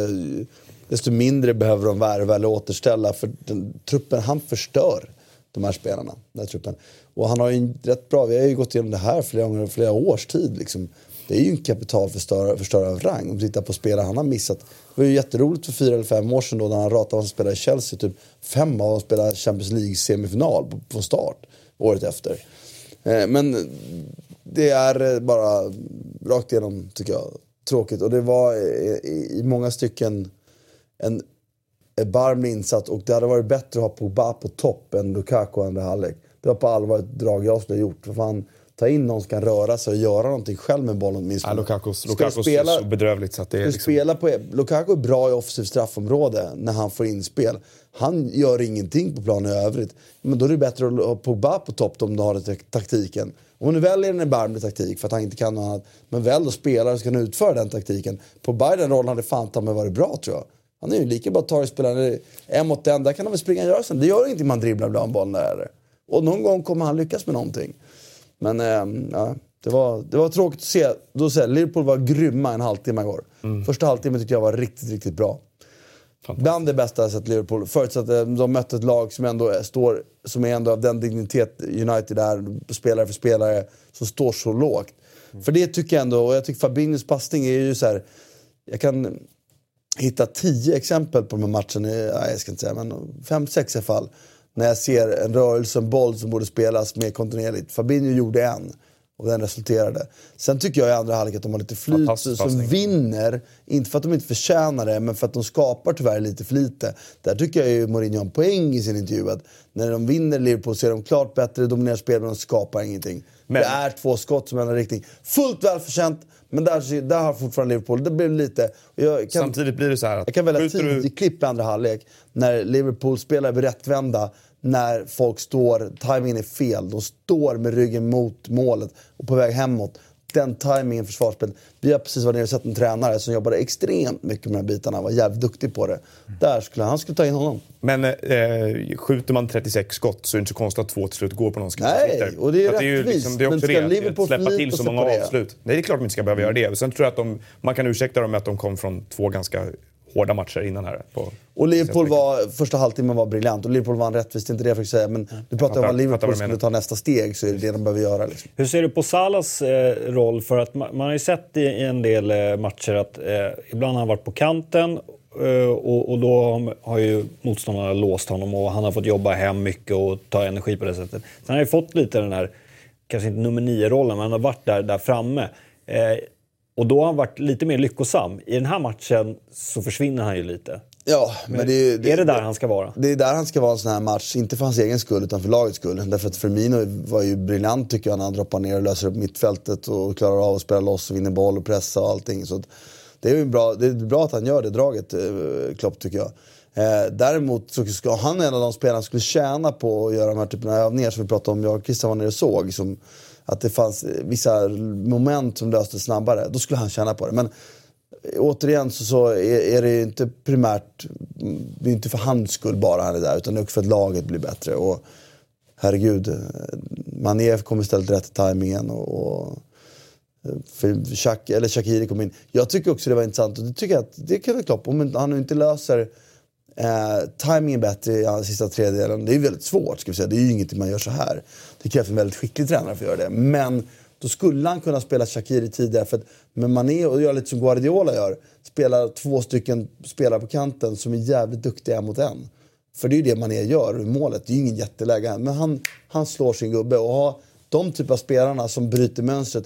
desto mindre behöver de värva eller återställa. För den, truppen, han förstör de här spelarna. Den här truppen. Och han har ju rätt bra, vi har ju gått igenom det här flera gånger, flera års tid. Liksom. Det är ju en kapitalförstörare av rang. Om du tittar på spelare han har missat. Det var ju jätteroligt för fyra eller fem år sedan då när han ratade vad som spelade i Chelsea. Typ fem av dem spelade Champions League-semifinal på, på start året efter. Eh, men det är eh, bara rakt igenom, tycker jag, tråkigt. Och det var eh, i, i många stycken en erbarmlig insats och det hade varit bättre att ha Pogba på topp än Lukaku andra halvlek. Det var på allvar ett drag jag skulle ha gjort. För fan, ta in någon som kan röra sig och göra någonting själv med bollen åtminstone. Ja, spela, är så bedrövligt så att det är liksom... spela på, Lukaku är bra i offensivt straffområde när han får inspel. Han gör ingenting på planen i övrigt. Men då är det bättre att ha Pogba på topp om du har det taktiken. Om du väljer en erbarmlig taktik för att han inte kan något annat, men väl då spelare som kan utföra den taktiken. Pogba i den rollen hade fan ta mig varit bra tror jag. Han är ju lika bra torgspelare. En mot en, där kan han väl springa och göra sen. Det gör ingenting om han dribblar bland bollen där. Och någon gång kommer han lyckas med någonting. Men äh, ja, det, var, det var tråkigt att se. Då säger, Liverpool var grymma en halvtimme igår. Mm. Första halvtimmen tyckte jag var riktigt, riktigt bra. Bland det bästa jag sett Liverpool. Förutsatt att de mötte ett lag som ändå står, som är ändå av den dignitet United är, spelare för spelare, som står så lågt. Mm. För det tycker jag ändå, och jag tycker Fabinhos passning är ju så här, Jag kan hitta tio exempel på de här matcherna, jag ska inte säga, men fem, sex i alla fall. När jag ser en rörelse, en boll som borde spelas mer kontinuerligt. Fabinho gjorde en. Och den resulterade. Sen tycker jag i andra halvlek att de har lite flyt som passning. vinner. Inte för att de inte förtjänar det, men för att de skapar tyvärr lite för lite. Där tycker jag ju Mourinho har en poäng i sin intervju. Att när de vinner Liverpool så är de klart bättre, dominerar spelet men de skapar ingenting. Men- Det är två skott som ändrar riktning. Fullt välförtjänt, men där, där har fortfarande Liverpool, det blev lite... Jag kan, Samtidigt blir det så här att... jag kan välja skjuter du- tidigt klipp i andra halvlek när Liverpool spelar över rättvända när folk står, timingen är fel. De står med ryggen mot målet och på väg hemåt. Den timingen försvarsspel. Vi har precis varit nere och sett en tränare som jobbade extremt mycket med de här bitarna. var jävligt duktig på det. Där skulle han skulle ta in honom. Men eh, skjuter man 36 skott så är det inte så konstigt att två till slut går på någon Nej, och det är Så att rättvist. liksom, det är Men också ska det, Liverpool att släppa till så många det? avslut. Nej, det är klart de inte ska behöva göra det. Sen tror jag att de, man kan ursäkta dem med att de kom från två ganska hårda matcher innan här. På, Och Liverpool var, första halvtimmen var briljant och Liverpool vann rättvist, det är inte det jag försöker säga. Men du pratar om att Liverpool skulle ta nästa steg så är det det de behöver göra. Liksom. Hur ser du på Salas eh, roll? För att man, man har ju sett i, i en del eh, matcher att eh, ibland har han varit på kanten eh, och, och då har, har ju motståndarna låst honom och han har fått jobba hem mycket och ta energi på det sättet. Sen har han ju fått lite den här, kanske inte nummer nio-rollen, men han har varit där, där framme. Och då har han varit lite mer lyckosam. I den här matchen så försvinner han ju lite. Ja, men, det, är- är det där han ska vara? Det är där han ska vara en sån här match, inte för hans egen skull utan för lagets skull. Därför att Firmino var ju briljant tycker jag när han droppar ner och löser upp mittfältet och klarar av att spela loss och vinner boll och pressa och allting. Så det är ju bra, det är bra att han gör det draget, eh, Klopp tycker jag. Eh, däremot så ska han en av de spelarna som skulle tjäna på att göra de här typerna av övningar som vi pratade om, jag och Christian var nere och såg. Som, att det fanns vissa moment som löstes snabbare. Då skulle han tjäna på det. Men återigen så, så är, är det ju inte primärt, det är inte för hans skull bara han är där utan det är också för att laget blir bättre. Och herregud, Mané kom istället rätt i tajmingen och, och för Shak, eller Shakiri kom in. Jag tycker också det var intressant och det tycker jag att det kan vara klart, om han nu inte löser eh, timingen bättre i ja, sista tredjedelen. Det är väldigt svårt ska vi säga, det är ju inget man gör så här. Det krävs en väldigt skicklig tränare för att göra det. Men då skulle han kunna spela Shakiri tidigare. För att med Mané och gör lite som Guardiola gör. Spelar två stycken spelare på kanten som är jävligt duktiga en mot en. För det är ju det Mané gör i målet. Det är ju ingen jätteläge. Men han, han slår sin gubbe. Och ha de typ av spelarna som bryter mönstret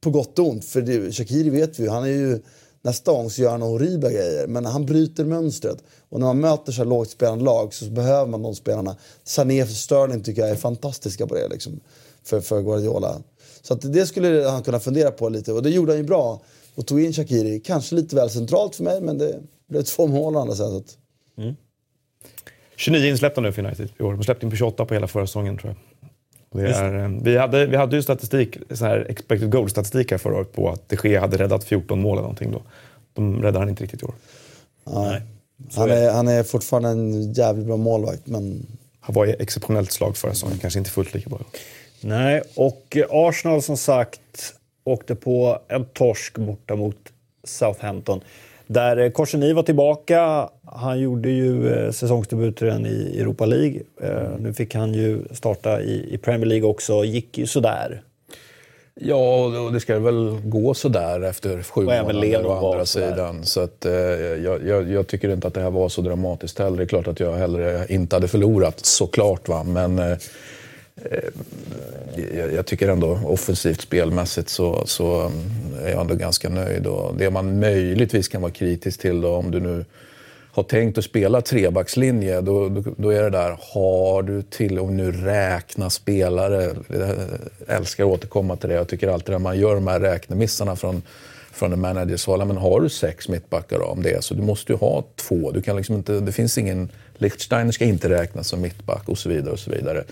på gott och ont. För det, Shakiri vet vi ju, han är ju... Nästa gång gör några horribla grejer. Men han bryter mönstret. Och när man möter så här lågt spelande lag så behöver man de spelarna. Sané för Sterling tycker jag är fantastiska på det. Liksom, för, för Guardiola. Så att det skulle han kunna fundera på lite. Och det gjorde han ju bra. Och tog in Shakiri. Kanske lite väl centralt för mig, men det blev två mål å andra sidan. så att- mm. 29 insläppta nu för United i år. De släppte in på 28 på hela förra säsongen tror jag. Är, eh, vi, hade, vi hade ju statistik, så här expected goal-statistik här förra året på att de Gea hade räddat 14 mål eller någonting då. De räddade han inte riktigt i år. Ja. Han, är, han är fortfarande en jävligt bra målvakt, men Han var i exceptionellt slag förra säsongen, kanske inte fullt lika bra. Nej, och eh, Arsenal som sagt åkte på en torsk borta mot Southampton. Där eh, Korseny var tillbaka. Han gjorde ju eh, säsongsdebuten i Europa League. Eh, nu fick han ju starta i, i Premier League också. Gick ju sådär. Ja, och det ska väl gå sådär efter sju Och månader å andra sidan. Så att, eh, jag, jag, jag tycker inte att det här var så dramatiskt heller. Det är klart att jag hellre inte hade förlorat, såklart. Va? Men eh, eh, jag, jag tycker ändå offensivt spelmässigt så, så mm, är jag ändå ganska nöjd. Och det man möjligtvis kan vara kritisk till då, om du nu har tänkt att spela trebackslinje, då, då, då är det där, har du till och nu räkna spelare, jag älskar att återkomma till det, jag tycker alltid att man gör de här räknemissarna från, från en managers håll, men har du sex mittbackar då, om det är så, du måste ju ha två, du kan liksom inte, det finns ingen, Lichtsteiner ska inte räknas som mittback och så vidare och så vidare.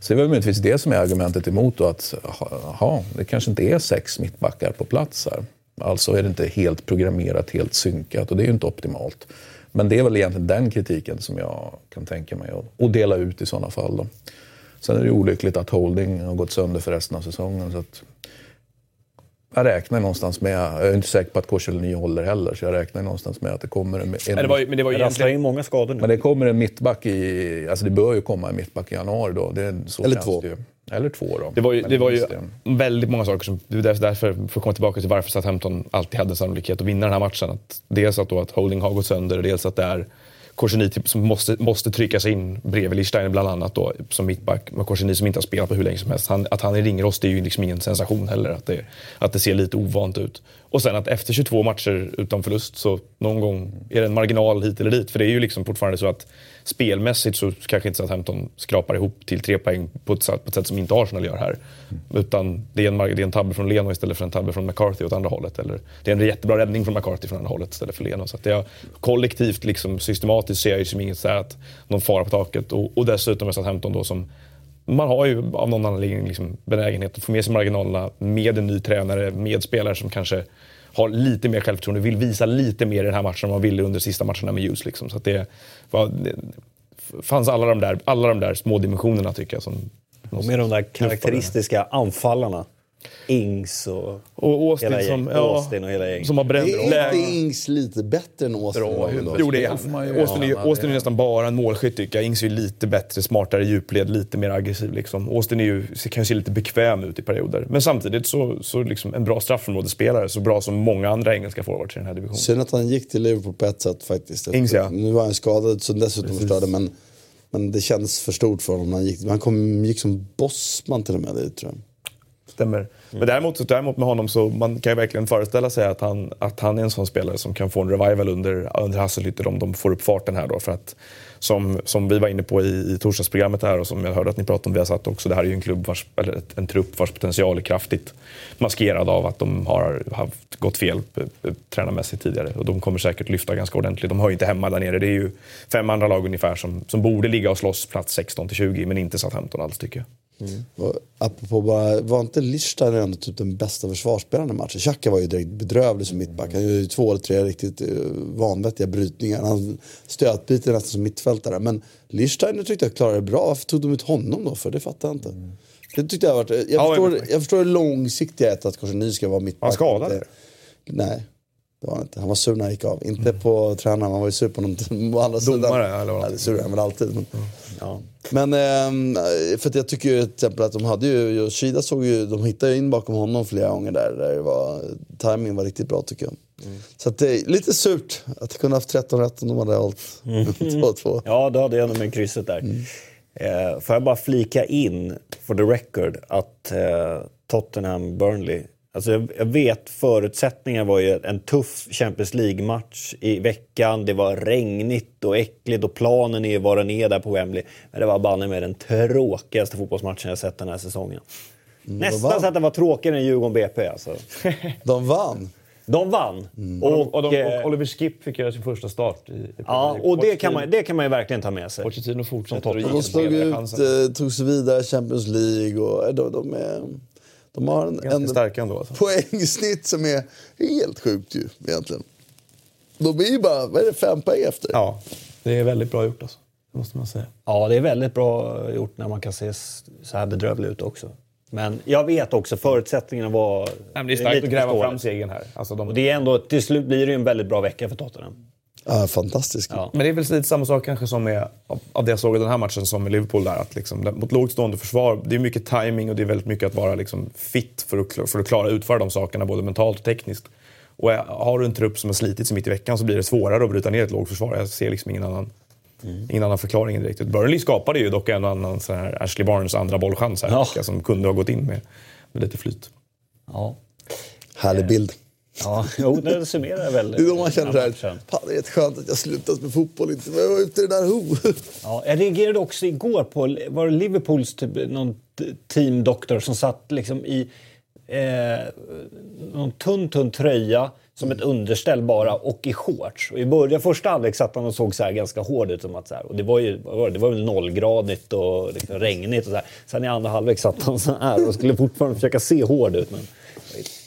Så det är väl möjligtvis det som är argumentet emot då, att aha, det kanske inte är sex mittbackar på plats här. Alltså är det inte helt programmerat, helt synkat och det är ju inte optimalt. Men det är väl egentligen den kritiken som jag kan tänka mig att, dela ut i sådana fall. Då. Sen är det ju olyckligt att Holding har gått sönder för resten av säsongen. Så att jag räknar någonstans med, jag är inte säker på att Korselny håller heller, så jag räknar någonstans med att det kommer en, det var, men det var egentligen... in många skador nu. men det kommer en mittback i, alltså det bör ju komma en mittback i januari då. Det, är- så Eller två. Det ju. Eller två då. Det var ju, det var ju väldigt många saker som... Det är därför, därför, för att komma tillbaka till varför Southampton alltid hade sannolikhet att vinna den här matchen. Att dels att, då att Holding har gått sönder, dels att det är Korsini typ som måste, måste trycka sig in bredvid Lichstein bland annat då, som mittback. Men Korsini som inte har spelat på hur länge som helst. Han, att han är det är ju liksom ingen sensation heller. Att det, att det ser lite ovant ut. Och sen att efter 22 matcher utan förlust så någon gång är det en marginal hit eller dit. För det är ju liksom fortfarande så att spelmässigt så kanske inte Southampton skrapar ihop till tre poäng på ett, sätt- på ett sätt som inte Arsenal gör här. Utan det är, en, det är en tabbe från Leno istället för en tabbe från McCarthy åt andra hållet. Eller det är en jättebra räddning från McCarthy från andra hållet istället för Leno. Så att det är, kollektivt, liksom, systematiskt ser jag ju som inget så här att någon fara på taket. Och, och dessutom med Southampton då som man har ju av någon anledning liksom benägenhet att få med sig marginalerna med en ny tränare, med spelare som kanske har lite mer självförtroende, vill visa lite mer i den här matchen än vad man ville under sista matcherna med Hughes. Liksom. Så det, var, det fanns alla de, där, alla de där små dimensionerna tycker jag. Som med de där karaktäristiska anfallarna. Ings och, och Austin, hela som, ja, Austin och hela gänget. som har bränt Är inte. Ings lite bättre än Austin? ändå? Jo, det är han. Austin, är. Austin är nästan bara en målskytt tycker jag. Ings är ju lite bättre, smartare djupled, lite mer aggressiv. Liksom. Austin är ju, kan ju se lite bekväm ut i perioder. Men samtidigt så, så liksom en bra straffområdesspelare. Så bra som många andra engelska forwards i den här divisionen. Synd att han gick till Liverpool på ett sätt faktiskt. Ings, ja. Nu var han skadad som dessutom förstörde men, men det kändes för stort för honom. när Han gick, han kom, gick som bossman till och med dit tror jag. Stämmer. Men däremot, däremot med honom så man kan ju verkligen föreställa sig att han, att han är en sån spelare som kan få en revival under, under Hasselhütter om de får upp farten här då. För att som, som vi var inne på i, i torsdagsprogrammet här och som jag hörde att ni pratade om, vi har satt också, det här är ju en klubb, vars, eller en trupp vars potential är kraftigt maskerad av att de har haft gått fel eh, eh, tränarmässigt tidigare. Och de kommer säkert lyfta ganska ordentligt. De hör inte hemma där nere. Det är ju fem andra lag ungefär som, som borde ligga och slåss plats 16 till 20 men inte Southampton alls tycker jag. Och apropå bara, var inte Lichsteiner ändå typ den bästa försvarsspelaren i matchen? Xhaka var ju direkt bedrövlig som mittback. Han gjorde ju två eller tre riktigt uh, vanvettiga brytningar. Han stötbyter nästan som mittfältare. Men Lichsteiner tyckte jag klarade det bra. Varför tog de ut honom då? För det fattar jag inte. Det tyckte jag varit, jag, Ja, förstår, jag förstår det långsiktiga att Korseny ska vara mittback. Han skadad, Inte- Nej. Det var han inte. Han var sur när han gick av. Inte på tränaren, han var ju sur på någon på andra sidan. Domare, eller vad? Ja, det är sur är han väl alltid. Men, men ehm, för att jag tycker ju till exempel att de hade ju, Yoshida såg ju, de hittade in bakom honom flera gånger där. där det var, timingen var riktigt bra tycker jag. Så att det är lite surt att kunna haft 13 rätt om de hade hållit [LAUGHS] 2-2. Ja, då hade jag nog med krysset där. Eh, får jag bara flika in, for the record, att eh, Tottenham-Burnley... Alltså jag, jag vet förutsättningarna var ju en tuff Champions League-match i veckan. Det var regnigt och äckligt och planen är vad den är där på Wembley. Men det var banne med den tråkigaste fotbollsmatchen jag sett den här säsongen. Nästan vann. så att det var tråkigare än Djurgården BP alltså. [LAUGHS] De vann. De vann. Och, och, de, eh, och Oliver Skip fick göra sin första start. I, i Ja, och det kan, man, det kan man ju verkligen ta med sig. Pochettino fortsätter att De slog ut, eh, tog sig vidare i Champions League och eh, de, de, är, de har en, Ganska en starka ändå. Alltså. poängsnitt som är helt sjukt ju egentligen. De är ju bara, vad är det, fem poäng efter? Ja, det är väldigt bra gjort alltså. Det måste man säga. Ja, det är väldigt bra gjort när man kan se så här bedrövlig ut också. Men jag vet också, förutsättningarna var... Nej, men det är starkt lite att gräva fram segern här. Alltså de, Och det är ändå, till slut blir det ju en väldigt bra vecka för Tottenham. Ja, fantastiskt. Ja. Men det är väl lite samma sak kanske som med, av, det jag såg i den här matchen som med Liverpool där. Att liksom, mot lågt stående försvar, det är mycket timing och det är väldigt mycket att vara liksom fit för att, för att klara utföra de sakerna både mentalt och tekniskt. Och är- har du en trupp som har slitit sig mitt i veckan så blir det svårare att bryta ner ett lågt försvar. Jag ser liksom ingen annan, ingen annan förklaring direkt. Burnley skapade ju dock en och annan sån här Ashley Barnes andra bollchans här Ja. som kunde ha gått in med, med lite flyt. Ja. Härlig bild. Ja, jo, [LAUGHS] det summerar väl. Det är då man känner den här fan det är skönt att jag slutat med fotboll, inte jag var ute i det där ho. [LAUGHS] Ja, jag reagerade också igår på, var det Liverpools typ, någon teamdoktor som satt liksom i eh, någon tunn, tunn tröja som ett underställ bara och i shorts. Och I början, första halvlek satt han och såg så här ganska hård ut. Som att så här, och det var ju det var väl nollgradigt och liksom regnigt och så här. Sen i andra halvlek satt han så här och skulle fortfarande försöka se hård ut. Men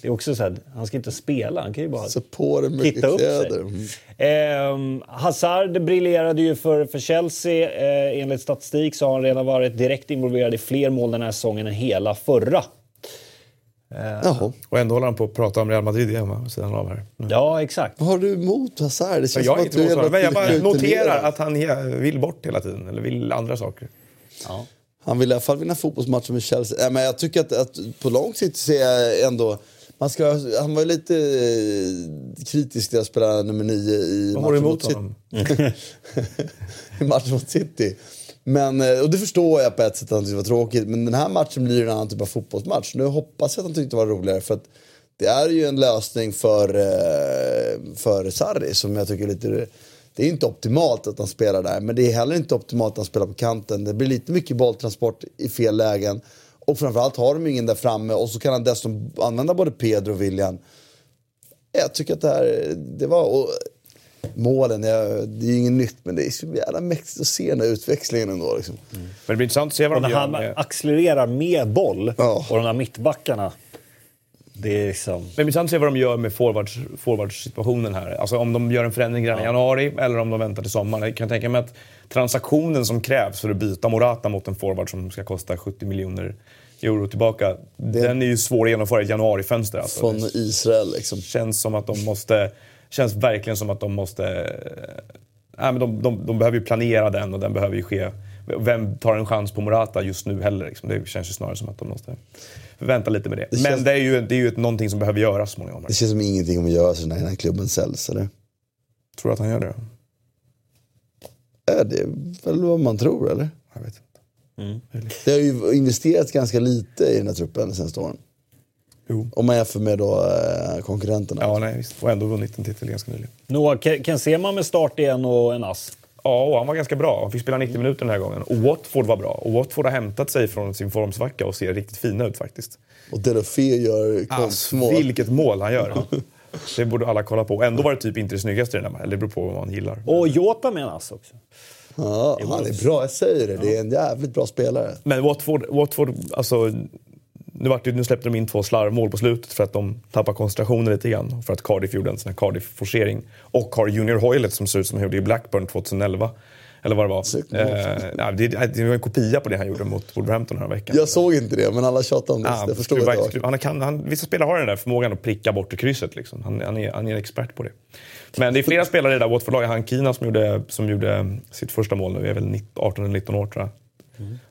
det är också så här, han ska inte spela, han kan ju bara Så på det mycket hitta upp sig. kläder. Mm. Ehm, Hazard briljerade ju för, för Chelsea. Eh, enligt statistik så har han redan varit direkt involverad i fler mål den här säsongen än hela förra. Jaha. Och ändå håller han på att prata om Real Madrid igen va? sidan av här. Ja, exakt. Vad har du emot Hazard? Det känns Jag som att du motståndare, men jag bara tiden noterar att han ja, vill bort hela tiden, eller vill andra saker. Han vill i alla fall vinna fotbollsmatcher med Chelsea. Men jag tycker att, att på lång sikt ser jag ändå... Man ska, han var lite eh, kritisk till att spela nummer nio i Vad matchen mot honom? [LAUGHS] i matchen mot City. Men, eh, och det förstår jag på ett sätt att han tyckte var tråkigt. Men den här matchen blir en annan typ av fotbollsmatch. Nu hoppas jag att han tyckte det var roligare. För att det är ju en lösning för, eh, för Sarri som jag tycker är lite... Det är inte optimalt att han spelar där. Men det är heller inte optimalt att han spelar på kanten. Det blir lite mycket bolltransport i fel lägen. Och framförallt har de ingen där framme. Och så kan han dessutom använda både Pedro och William. Jag tycker att det här, det var... Och målen, jag, det är ju inget nytt men det är så jävla mäktigt att se den här utväxlingen ändå. Liksom. Men det blir intressant att se vad Och de när gör han med... accelererar med boll Ja. och de här mittbackarna. Det är liksom... Men det intressant att se vad de gör med forwards, forwardssituationen här. Alltså om de gör en förändring redan i januari eller om de väntar till sommaren. Jag kan tänka mig att transaktionen som krävs för att byta Morata mot en forward som ska kosta 70 miljoner euro tillbaka. Den är ju svår att genomföra i ett januarifönster. Alltså. Från Israel liksom. känns som att de måste... Känns verkligen som att de måste... Nej, men de, de, de behöver ju planera den och den behöver ju ske. Vem tar en chans på Morata just nu heller? Liksom? Det känns ju snarare som att de måste vänta lite med det. Det men det är ju, det är ju ett, någonting som behöver göras småningom. Det känns som ingenting om att göra sig när den här klubben säljs, eller? Tror du att han gör det? Ja, det är väl vad man tror, eller? Jag vet inte. Det har ju investerats ganska lite i den här truppen de senaste åren. Jo. Om man jämför med då, eh, konkurrenterna. Ja, nej, visst. Och ändå vunnit en titel ganska nyligen. Noah, Ken Sema med start igen och en ass. Ja, och han var ganska bra. Han fick spela 90 minuter den här gången. Och Watford var bra. Och Watford har hämtat sig från sin formsvacka och ser riktigt fina ut faktiskt. Och Delofé gör konstmål. Vilket mål han gör! [LAUGHS] Det borde alla kolla på. Ändå var det typ inte det snyggaste i den här Eller det beror på vad man gillar. Och Jota med en ass också. Ja, han är bra, jag säger det. Det är en jävligt bra spelare. Men Watford, Watford alltså, nu, vart det, nu släppte de in två slarvmål på slutet för att de tappade koncentrationen lite grann. För att Cardiff gjorde en sån här Cardiff-forcering. Och har Junior Hoylett som ser ut som han gjorde i Blackburn 2011. Eller vad det var. Eh, det, det var en kopia på det han gjorde mot Wolverhampton här veckan. Jag såg inte det, men alla tjatade om det. Så jag förstod att det var... han kan, han, vissa spelare har den där förmågan att pricka bort i krysset. Liksom. Han, han, är, han är en expert på det. Men det är flera spelare i det där Watford-laget. Han Kina som gjorde, som gjorde sitt första mål nu är väl 19 18 eller 19 år tror jag.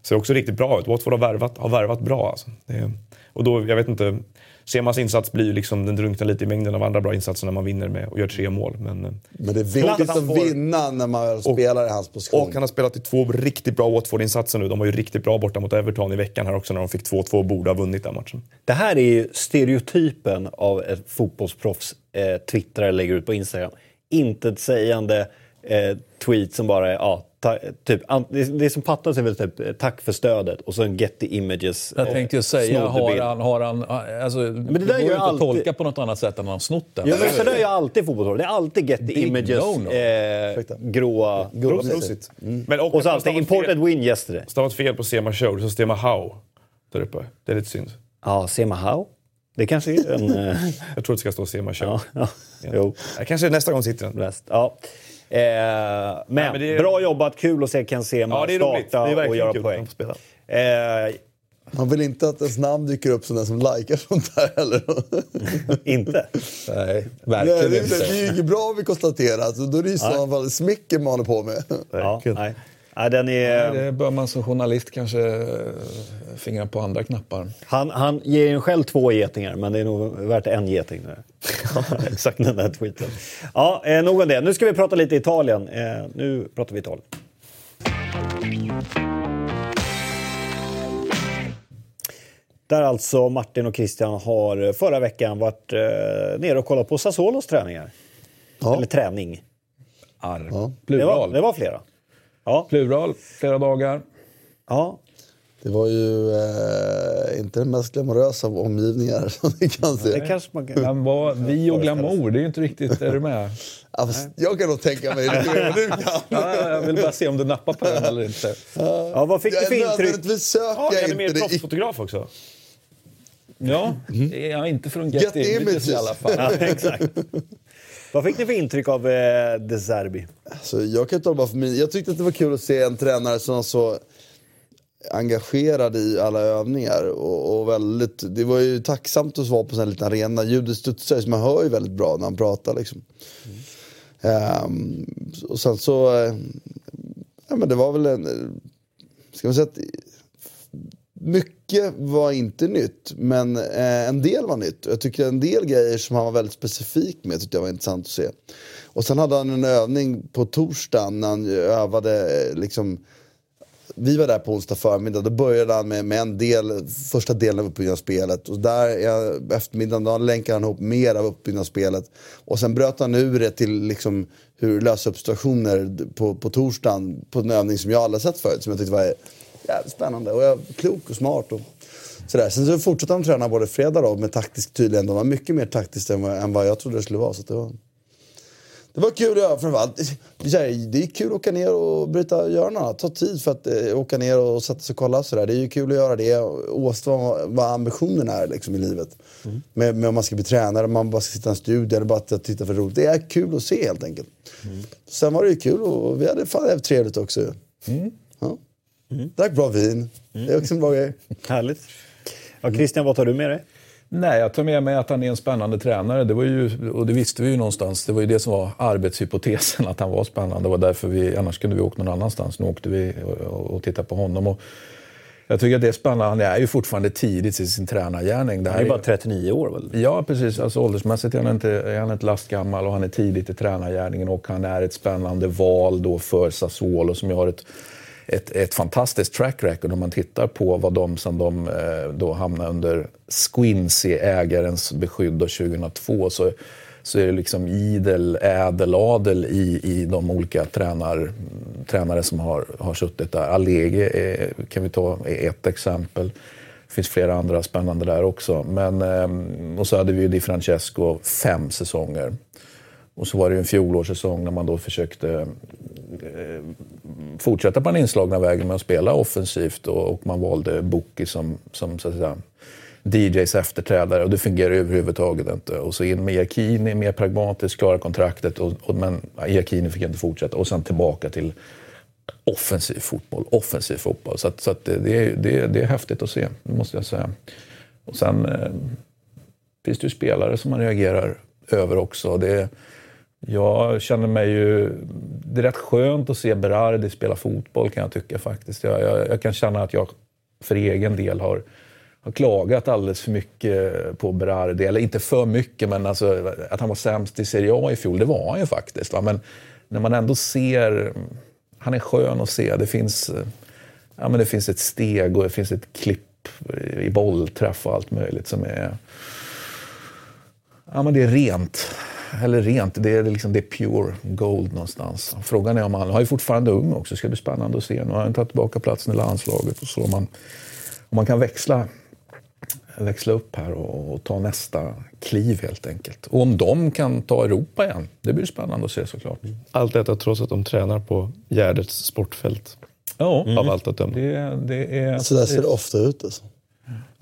Ser också riktigt bra ut. Watford har värvat, har värvat bra alltså. Det är, och då, jag vet inte, Semas insats blir ju liksom, den drunknar lite i mängden av andra bra insatser när man vinner med och gör tre mål. Men, eh, Men det är viktigt att får- vinna när man spelar i hans position. och han har spelat i två riktigt bra Watford-insatser nu. De var ju riktigt bra borta mot Everton i veckan här också när de fick 2-2 och borde ha vunnit den matchen. Det här är ju stereotypen av ett fotbollsproffs eh, twittrar eller lägger ut på Instagram. Intetsägande eh, tweet som bara är, ja, ta, typ, an, det, det som fattas är väl typ eh, tack för stödet och så en Getty Images. Jag tänkte ju säga, har han... Har han alltså, det, det där går gör ju inte att alltid- tolka på något annat sätt än att han snott den. Ja, men så där är ju alltid fotbollsspelare. Det är alltid Getty Big Images no-no. eh, gråa... Gulligt. Prosit. Men och, Och så alltid imported fel- win yesterday. Stavat fel på Sema Show, så Sema How där uppe. Det är lite synd. Ja, Sema How. Det kanske är en... Eh, [LAUGHS] Jag tror det ska stå Sema Show. ja, ja, jo. Kanske nästa gång sitter den. Ja. Eh, men, men det är- bra jobbat, kul att se Ken Sema Ja, det. Det starta är och verkligen göra kul poäng. Eh, Man vill inte att ens namn dyker upp som den som likar sånt där heller. [LAUGHS] inte. Nej, Nej, verkligen det, är, inte- inte. det är ju bra vi konstaterat. Så då är det ju i så fall smicker man håller på med. Ja, nej. Nej, den är, Det bör man som journalist kanske eh, fingra på andra knappar. han, han ger ju själv två getingar, men det är nog värt en geting. Nu. [LAUGHS] [LAUGHS] Exakt den där tweeten. Ja, eh, nog om det. Nu ska vi prata lite Italien. Eh, nu pratar vi Italien. Där alltså Martin och Christian har förra veckan varit eh, nere och kollat på Sassuolos träningar. Ja. Eller träning. Arr. Det var, Plural. det var flera. Ja, Plural, flera dagar. ja. Det var ju eh, inte den mest glamorösa av omgivningar [LAUGHS] som ni kan se. det kanske man kan... Men vad, vi och glamour, det är ju inte riktigt... Är du med? [LAUGHS] Ja, fast jag kan nog tänka mig mer än du kan. Ja, jag vill bara se om du nappar på den eller inte. Ja, vad fick du för intryck? nödvändigtvis söker Ja, jag han är mer inte det. proffsfotograf också. Ja, jag är inte från Get Get, Images. i alla fall. Ja, exakt. [LAUGHS] Vad fick ni för intryck av eh, De Zerbi? Alltså, jag kan tala bara för mig. Jag tyckte att det var kul att se en tränare som var så engagerad i alla övningar. Och, och väldigt, det var ju tacksamt att vara på en liten arena. Ljudet studsar ju, så man hör ju väldigt bra när han pratar. Liksom. Ehm, och sen så... Eh, ja, men det var väl en... Ska man säga att mycket mycket var inte nytt, men eh, en del var nytt. Jag tycker en del grejer som han var väldigt specifik med tyckte jag var intressant att se. Och sen hade han en övning på torsdagen när han övade eh, liksom vi var där på onsdag förmiddag. Då började han med, med en del, första delen av uppbyggnadsspelet. Och där eftermiddagen då länkade han ihop mer av uppbyggnadsspelet. Och sen bröt han ur det till liksom hur lösa upp situationer på, på torsdagen på en övning som jag aldrig sett förut. Som jag tyckte var jävligt spännande och jag, klok och smart. Och, sådär. Sen så fortsatte han träna både fredag då med taktisk tydligen. De var mycket mer taktiskt än vad, än vad jag trodde det skulle vara. Så det var... Det var kul att göra framförallt. Det är kul att åka ner och bryta något. Ta tid för att eh, åka ner och sätta sig och kolla. Sådär. Det är ju kul att göra det oavsett vad, vad ambitionen är liksom, i livet. Mm. Med, med om man ska bli tränare, om man bara ska sitta i en studie eller bara titta för roligt. Det är kul att se helt enkelt. Mm. Sen var det ju kul och vi hade fan trevligt också. Mm. Ja. Mm. Drack bra vin. Mm. Det är också en bra grej. Härligt. Ja, Christian, vad tar du med dig? Nej, jag tar med mig att han är en spännande tränare. Det var ju, och det visste vi ju någonstans. Det var ju det som var arbetshypotesen, att han var spännande. Det var därför vi, annars kunde vi åkt någon annanstans. Nu åkte vi och, och tittade på honom. Och jag tycker att det är spännande. Han är ju fortfarande tidigt i sin tränargärning. Det han är ju bara 39 år väl? Ja, precis. Alltså, åldersmässigt är han, inte, är han inte lastgammal och han är tidigt i tränargärningen. Och han är ett spännande val då för Sassuolo som ju har ett ett, ett fantastiskt track record om man tittar på vad de som de eh, då hamnade under Squincy-ägarens beskydd 2002 så, så är det liksom idel ädeladel i, i de olika tränar, tränare som har, har suttit där. Allegri är, kan vi ta är ett exempel. Det finns flera andra spännande där också. Men, ehm, och så hade vi ju Di Francesco fem säsonger. Och så var det en fjolårssäsong när man då försökte eh, fortsätta på den inslagna vägen med att spela offensivt och, och man valde Boki som, som så att säga, DJs efterträdare och det fungerar överhuvudtaget inte. Och så in med Iacchini, mer pragmatiskt, klara kontraktet, och, och, men Iacchini fick inte fortsätta. Och sen tillbaka till offensiv fotboll. Offensiv fotboll. Så, att, så att det, det, det, det, är häftigt att se, det måste jag säga. Och sen eh, finns det ju spelare som man reagerar över också. Det, jag känner mig ju... Det är rätt skönt att se Berardi spela fotboll kan jag tycka faktiskt. Jag, jag, jag, kan känna att jag för egen del har, har klagat alldeles för mycket på Berardi. Eller inte för mycket, men alltså, att han var sämst i Serie A i fjol, det var han ju faktiskt. Va? Men när man ändå ser... Han är skön att se. Det finns, ja, men det finns ett steg och det finns ett klipp i bollträff och allt möjligt som är... Ja, men det är rent eller rent, det är, liksom, det är pure gold någonstans. Frågan är om han, han är fortfarande ung också, det ska bli spännande att se. Nu har han tagit tillbaka platsen i landslaget och så. Om man, om man kan växla, växla upp här och, och, ta nästa kliv helt enkelt. Och om de kan ta Europa igen, det blir spännande att se såklart. Allt detta trots att de tränar på Gärdets sportfält. Ja, av allt att döma. Det, det är, så där ser det ofta ut alltså.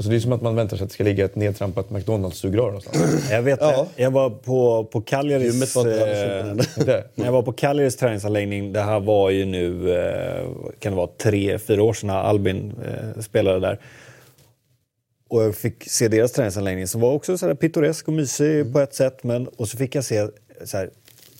Alltså det är som att man väntar sig att det ska ligga ett nedtrampat McDonalds-sugrör någonstans. [CLEARS THROAT] Jag vet ja. Jag var på, på Calgarys... Eh, [LAUGHS] jag var på Calgarys träningsanläggning. Det här var ju nu, eh, kan det vara tre, fyra år sedan när Albin eh, spelade där. Och jag fick se deras träningsanläggning som var också så här pittoresk och mysig mm. på ett sätt. Men, och så fick jag se så här,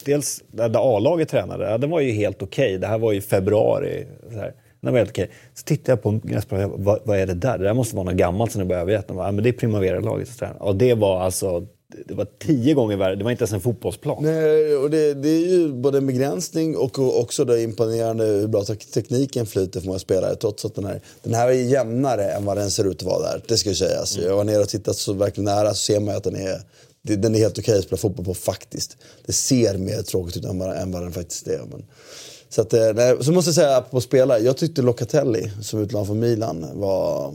dels där A-laget tränade, ja, den var ju helt okej. Okay. Det här var ju februari. Så här. Den var helt okej. Så tittade jag på gräsplanen, vad, vad är det där? Det där måste vara något gammalt som började veta. Ja, men det är Primavera-laget. Och det var alltså det var tio gånger värre. Det var inte ens en fotbollsplan. Nej, och det, det är ju både en begränsning och också det imponerande hur bra tekniken flyter för många spelare. Trots att den här, den här är jämnare än vad den ser ut att vara där. Det ska ju sägas. Mm. Jag var nere och tittat så verkligen nära så ser man att den är, den är helt okej att spela fotboll på faktiskt. Det ser mer tråkigt ut än vad, än vad den faktiskt är. Men, så, att, eh, nej, så måste jag säga, på spelare, jag tyckte Locatelli som utlånad från Milan var...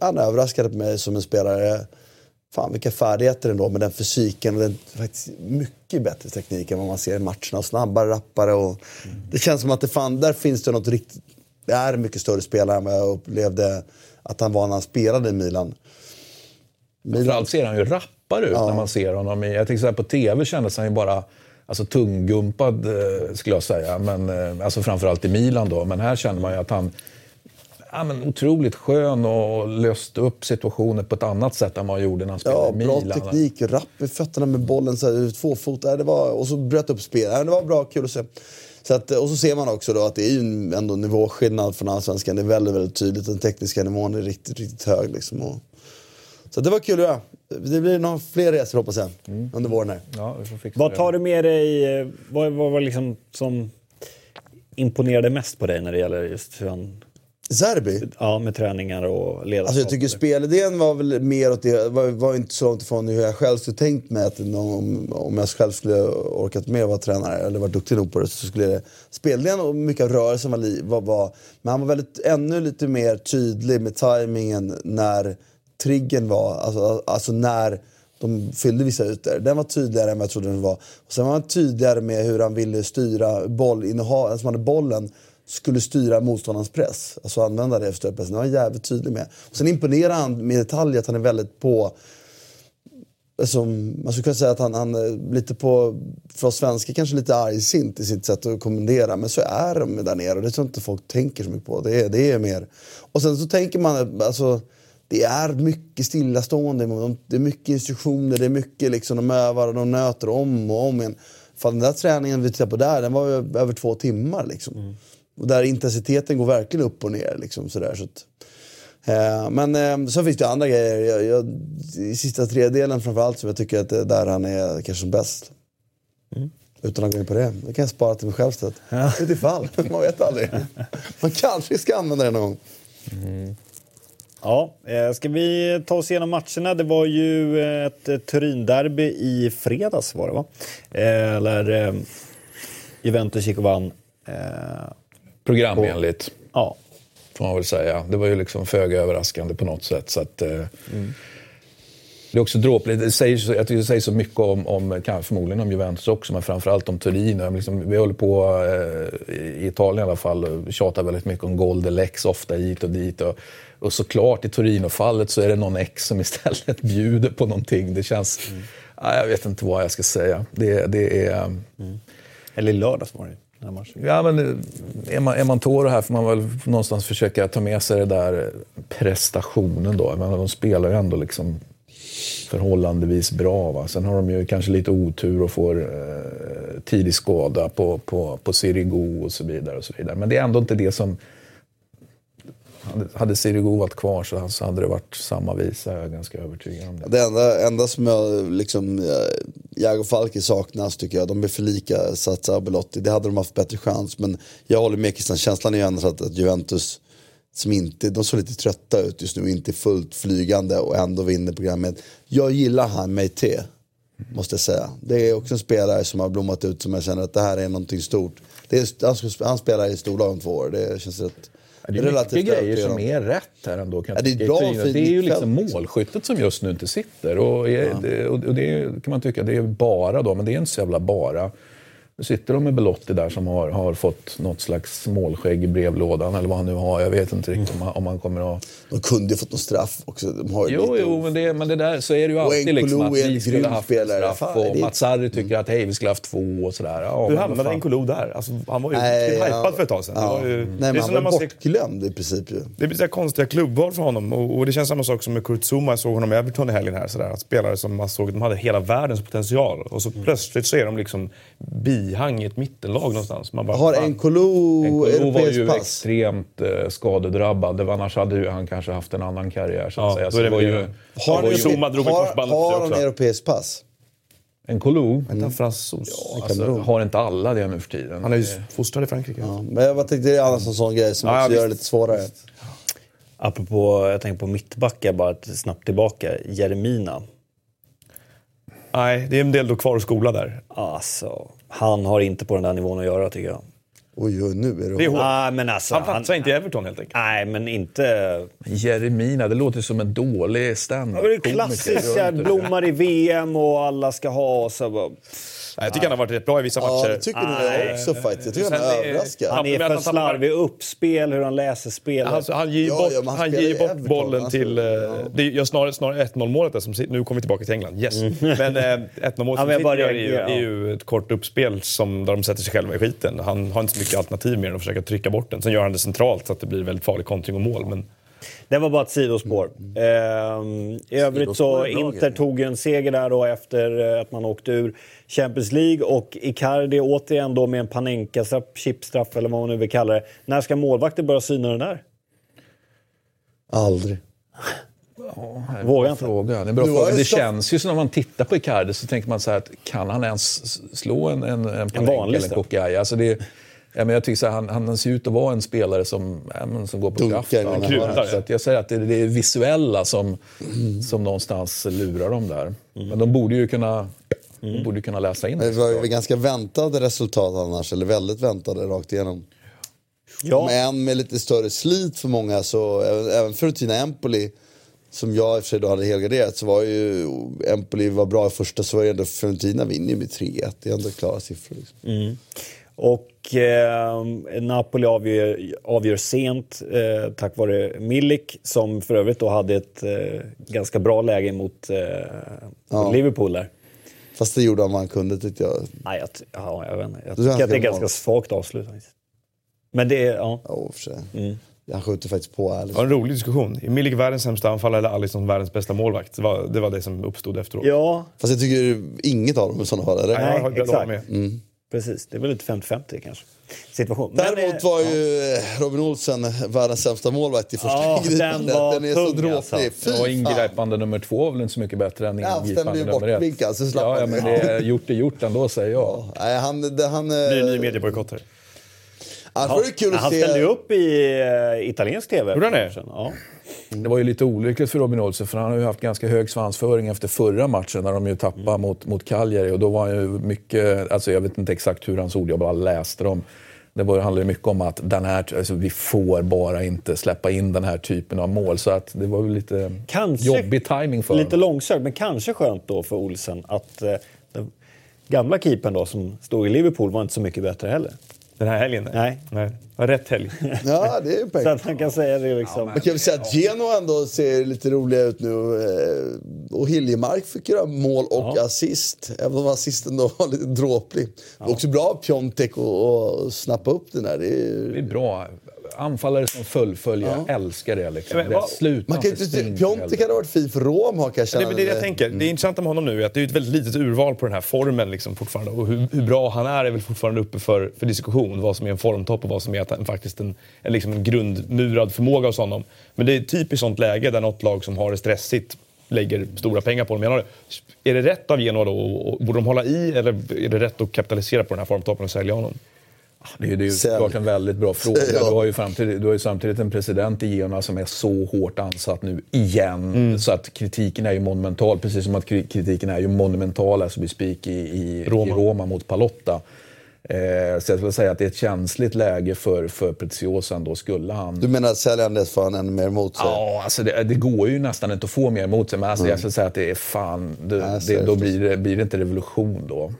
Han överraskade mig som en spelare. Fan vilka färdigheter ändå med den fysiken och den faktiskt mycket bättre teknik än vad man ser i matcherna. Snabbare, rappare och... Mm. Det känns som att det fan, där finns det något riktigt... Det är en mycket större spelare än vad jag upplevde att han var när han spelade i Milan. Milan. Framförallt ser han ju rappare ut ja. när man ser honom. Jag tänker så här, på TV kändes han ju bara alltså tunggumpad eh, skulle jag säga. Men, eh, alltså framförallt i Milan då. Men här känner man ju att han ja, men otroligt skön och löste upp situationer på ett annat sätt än vad han gjorde när han spelade ja, i Milan. Bra teknik, rapp i fötterna med bollen, så här, två fot, det var, och så bröt upp spelet. Det var bra, kul att se. Så att, och så ser man också då att det är ju ändå nivåskillnad från allsvenskan. Det är väldigt, väldigt tydligt. Den tekniska nivån är riktigt, riktigt hög. Liksom. Och, så det var kul att göra. Det blir några fler resor hoppas jag under våren här. Ja, vi får fixa Vad det. tar du med dig? eh, Vad var liksom som imponerade mest på dig när det gäller just hur han... Zerbi? Ja, med träningar och ledarskap. Alltså jag tycker spelidén var väl mer åt det, var, var inte så långt ifrån hur jag själv skulle tänkt mig att om, om jag själv skulle orkat med att vara tränare eller varit duktig nog på det så skulle det... Spelidén och mycket av rörelsen var, var, var... Men han var väldigt, ännu lite mer tydlig med tajmingen när triggen var, alltså, alltså när de fyllde vissa ytor. Den var tydligare än vad jag trodde den var. Och sen var han tydligare med hur han ville styra bollinnehav, alltså man hade bollen skulle styra motståndarens press. Alltså använda det efter stödpressen. Det var han jävligt tydlig med. Och sen imponerar han med detalj att han är väldigt på... Alltså, man skulle kunna säga att han, han är lite på, för oss svenskar kanske lite argsint i sitt sätt att kommendera. Men så är de där nere och det tror inte folk tänker så mycket på. Det är, det är mer... Och sen så tänker man, alltså det är mycket stillastående. De- Det är mycket instruktioner, det är mycket liksom, de övar och de nöter om och om igen. Fan, den där träningen vi tittade på där, den var ju över två timmar. Liksom. Och där intensiteten går verkligen upp och ner. Liksom, sådär, så att, eh, men eh, så finns det andra grejer. Jag, jag, I sista tredjedelen framförallt som jag tycker att det är där han är kanske som bäst. Utan att gå in på det. Det kan jag spara till mig själv istället. Utifall, man vet aldrig. [LAUGHS] Man kanske ska använda det någon gång. Ja, eh, ska vi ta oss igenom matcherna? Det var ju ett eh, Turin-derby i fredags var det va? Eh, Eller eh, Juventus gick och vann. Eh, Programenligt, ja. får man väl säga. Det var ju liksom föga överraskande på något sätt. Så att, eh, Det är också dråpligt. Det säger, jag tycker det säger så mycket om, om förmodligen om Juventus också, men framförallt om Turin. Och Liksom, vi håller på, eh, i Italien i alla fall, och tjatar väldigt mycket om gol de lex, ofta hit och dit. Och, och såklart i Torino-fallet så är det någon ex som istället [LAUGHS] bjuder på någonting. Det känns... Ja, jag vet inte vad jag ska säga. Det, det är... Eller i lördags var det den. Ja, men eh, är man, är man Toro här får man väl någonstans försöka ta med sig det där prestationen då. Men de spelar ju ändå liksom förhållandevis bra. Va? Sen har de ju kanske lite otur och får eh, tidig skada på, på, på Sirigu och så vidare. och så vidare. Men det är ändå inte det som... Hade, hade Sirigu varit kvar så, så hade det varit samma visa, jag är ganska övertygad om det. Det enda, enda som jag, liksom, eh, jag och Falke saknas tycker jag. De är för lika Satsa och Belotti. Det hade de haft bättre chans. Men jag håller med Christian. Känslan är ju ändå att, att Juventus, som inte, de såg lite trötta ut just nu, inte fullt flygande och ändå vinner programmet. Jag gillar han Meite, måste jag säga. Det är också en spelare som har blommat ut som jag känner att det här är någonting stort. Det är, han, han spelar i storlag om två år. Det känns rätt, det är mycket grejer som om. är rätt här ändå. Kan Ja, det är bra, Det är ju liksom målskyttet som just nu inte sitter. Och, är, det, och och det kan man tycka, det är bara då, men det är inte så jävla bara. Nu sitter de med Belotti där som har, har fått något slags målskägg i brevlådan eller vad han nu har. Jag vet inte riktigt om han, om han kommer att... De kunde ju fått någon straff också. De har Jo, lite- jo, men det, men det där så är det ju alltid liksom att vi skulle haft straff Fan, och det är- Mats Sarri tycker att hej, vi skulle ha haft två och sådär. Ja, Hur hamnade fan. N'Golo där? Alltså, han var ju ja. hypad för ett tag sedan. Ja. Det, var ju, Nej, det är han var man ser bortglömd i princip ju. Det blir konstiga klubbval för honom och, och det känns samma sak som med Kurt Zuma. Jag såg honom i Everton i helgen här. Så där, att spelare som man såg de hade hela världens potential och så Mm. plötsligt så är de liksom bihang i ett mittenlag någonstans. Man bara, Har fan. N'Golo N'Golo var ju pass? extremt eh, skadedrabbad. Det var, annars hade ju han kanske haft en annan karriär. Så att Ja, säga. Så det var ju. Har, han- har, han europeisk pass? en Kolo han fransos? alltså, har inte alla det nu för tiden. Han är ju fostrad i Frankrike. Ja, men jag tänkte det är annars en sån grej som Ja, ja, också gör det lite svårare. Apropå, jag tänker på mittbackar bara snabbt tillbaka. Jeremina. Nej, det är en del då kvar att skola där. Alltså, han har inte på den där nivån att göra tycker jag. Oj, oj, nu är det... Det är hårt. Nej, men alltså, Han platsar inte i Everton helt enkelt. Nej, men inte... Jeremina, det låter som en dålig stand-up. är det komiker. klassiska, blommar i VM och alla ska ha och så bara... Nej, jag tycker han har varit rätt bra i vissa Ja, matcher. det tycker jag också faktiskt. Jag tycker Sen han är- överraskar. Han är men för slarvig uppspel, hur han läser spelet. Han, han ger ju Ja, bort, ja, men han han ger bort bollen alltså. till... eh, Ja. Det är snarare, snarare 1-0 målet där som Nu kommer vi tillbaka till England, yes. [LAUGHS] Men eh, 1-0 målet Ja, som men bara gör är ju, är ju ett kort uppspel som, där de sätter sig själva i skiten. Han har inte så mycket alternativ mer än att försöka trycka bort den. Sen gör han det centralt så att det blir väldigt farlig kontring och mål. Men Det var bara ett sidospår. Ehm, I övrigt så Inter tog en seger där då efter eh, att man åkte ur Champions League och Icardi återigen då med en Panenka-straff, chipstraff eller vad man nu vill kalla det. När ska målvakter börja syna den där? Aldrig. Vågar inte. Fråga. Det, är en bra fråga. det känns ju som när man tittar på Icardi så tänker man så här att kan han ens slå en, en, en, Panenka vanlig eller en. Kokai? Alltså det, ja, men jag tycker så här, han, han ser ut att vara en spelare som, ja, men, som går på Dunkar kraft. det hörnet. Så att jag säger att det, det är visuella som, som någonstans lurar dem där. Men de borde ju kunna, de borde ju kunna läsa in Det det. var ju ganska väntade resultat annars, eller väldigt väntade rakt igenom. Ja, Men med lite större slit för många så, även, Fiorentina Empoli, som jag i och för sig då hade helgarderat, så var ju Empoli var bra i första så var ju ändå Fiorentina vinner ju med 3-1. Det är ändå klara siffror. Liksom. Och eh, Napoli avgör, avgör sent eh, tack vare Milik som för övrigt då hade ett eh, ganska bra läge mot eh, Liverpool där. Fast det gjorde han vad han kunde tyckte jag. Nej, jag, ja, jag vet inte. Jag tycker att det är ganska ganska svagt avslut. Men det är, ja. Ja, för sig. Han skjuter faktiskt på. Det var en rolig diskussion. Är Milik världens sämsta anfallare eller Alisson världens bästa målvakt? Det var det, var det som uppstod efteråt. Ja, Fast jag tycker inget av dem i sådana fall. Eller? Nej, jag har- Nej, exakt. med. Precis. Det är väl lite 50-50 kanske. Situation. Däremot eh, var ju eh, Robin Olsen världens sämsta målvakt i första Ja, ingripandet. den Den är så dråplig. alltså. Fy Och ingripande nummer två var väl inte så mycket bättre än Ja, ingripande nummer ett. bortvinkad, så slapp ja, ja, men det är gjort är gjort ändå säger jag. Nej, han, det, han, en ny eh, mediebojkott här. han ställde ju upp i uh, italiensk tv. Gjorde han det? Ja. Det var ju lite olyckligt för Robin Olsen för han har ju haft ganska hög svansföring efter förra matchen när de ju tappade Mm. mot, mot Cagliari och då var han ju mycket, alltså jag vet inte exakt hur hans ord, jag bara läste dem. Det var, handlade ju mycket om att den här, alltså vi får bara inte släppa in den här typen av mål. Så att det var lite Kanske jobbig timing för Lite långsökt, men kanske skönt då för Olsen att eh, den gamla keepern då som stod i Liverpool var inte så mycket bättre heller. Den här helgen? Nej. Nej. Ja, rätt helg. [LAUGHS] Ja, det är ju Så att han kan säga det liksom. Man kan väl säga att Genoa ändå ser lite roliga ut nu. eh, Och Hiljemark fick göra mål och assist. Även om assisten då var lite dråplig. Det var också bra av Piontek att snappa upp den där. Det Det är är, bra. Anfallare som fullföljer, jag älskar det. Liksom. Men det slutar man kan inte Piontek hade varit fin för Roma kan jag känna. Det är det jag tänker. Det intressanta med honom nu är att det är ett väldigt litet urval på den här formen liksom fortfarande. Och hur, hur bra han är är väl fortfarande uppe för, för diskussion. Vad som är en formtopp och vad som är att faktiskt en, en, liksom en grundmurad förmåga hos honom. Men det är typiskt sånt läge där något lag som har det stressigt lägger stora pengar på honom. Är det rätt av Genoa då? Borde de hålla i eller är det rätt att kapitalisera på den här formtoppen och sälja honom? Det är ju, det är ju Sälj. såklart en väldigt bra fråga. [LAUGHS] Ja. Du har, ju samtidigt, du har ju samtidigt en president i Genoa som är så hårt ansatt nu igen. Mm. Så att kritiken är ju monumental. Precis som att kri- kritiken är ju monumental as we speak i, i, Roma. i Roma mot Palotta. Eh, så jag skulle säga att det är ett känsligt läge för, för Preziosa ändå. Skulle han... Du menar att säljandet får han ännu mer emot sig? Ja, alltså det, det går ju nästan inte att få mer emot sig. Men alltså jag skulle säga att det är fan, det, det, då blir det, blir det inte revolution då.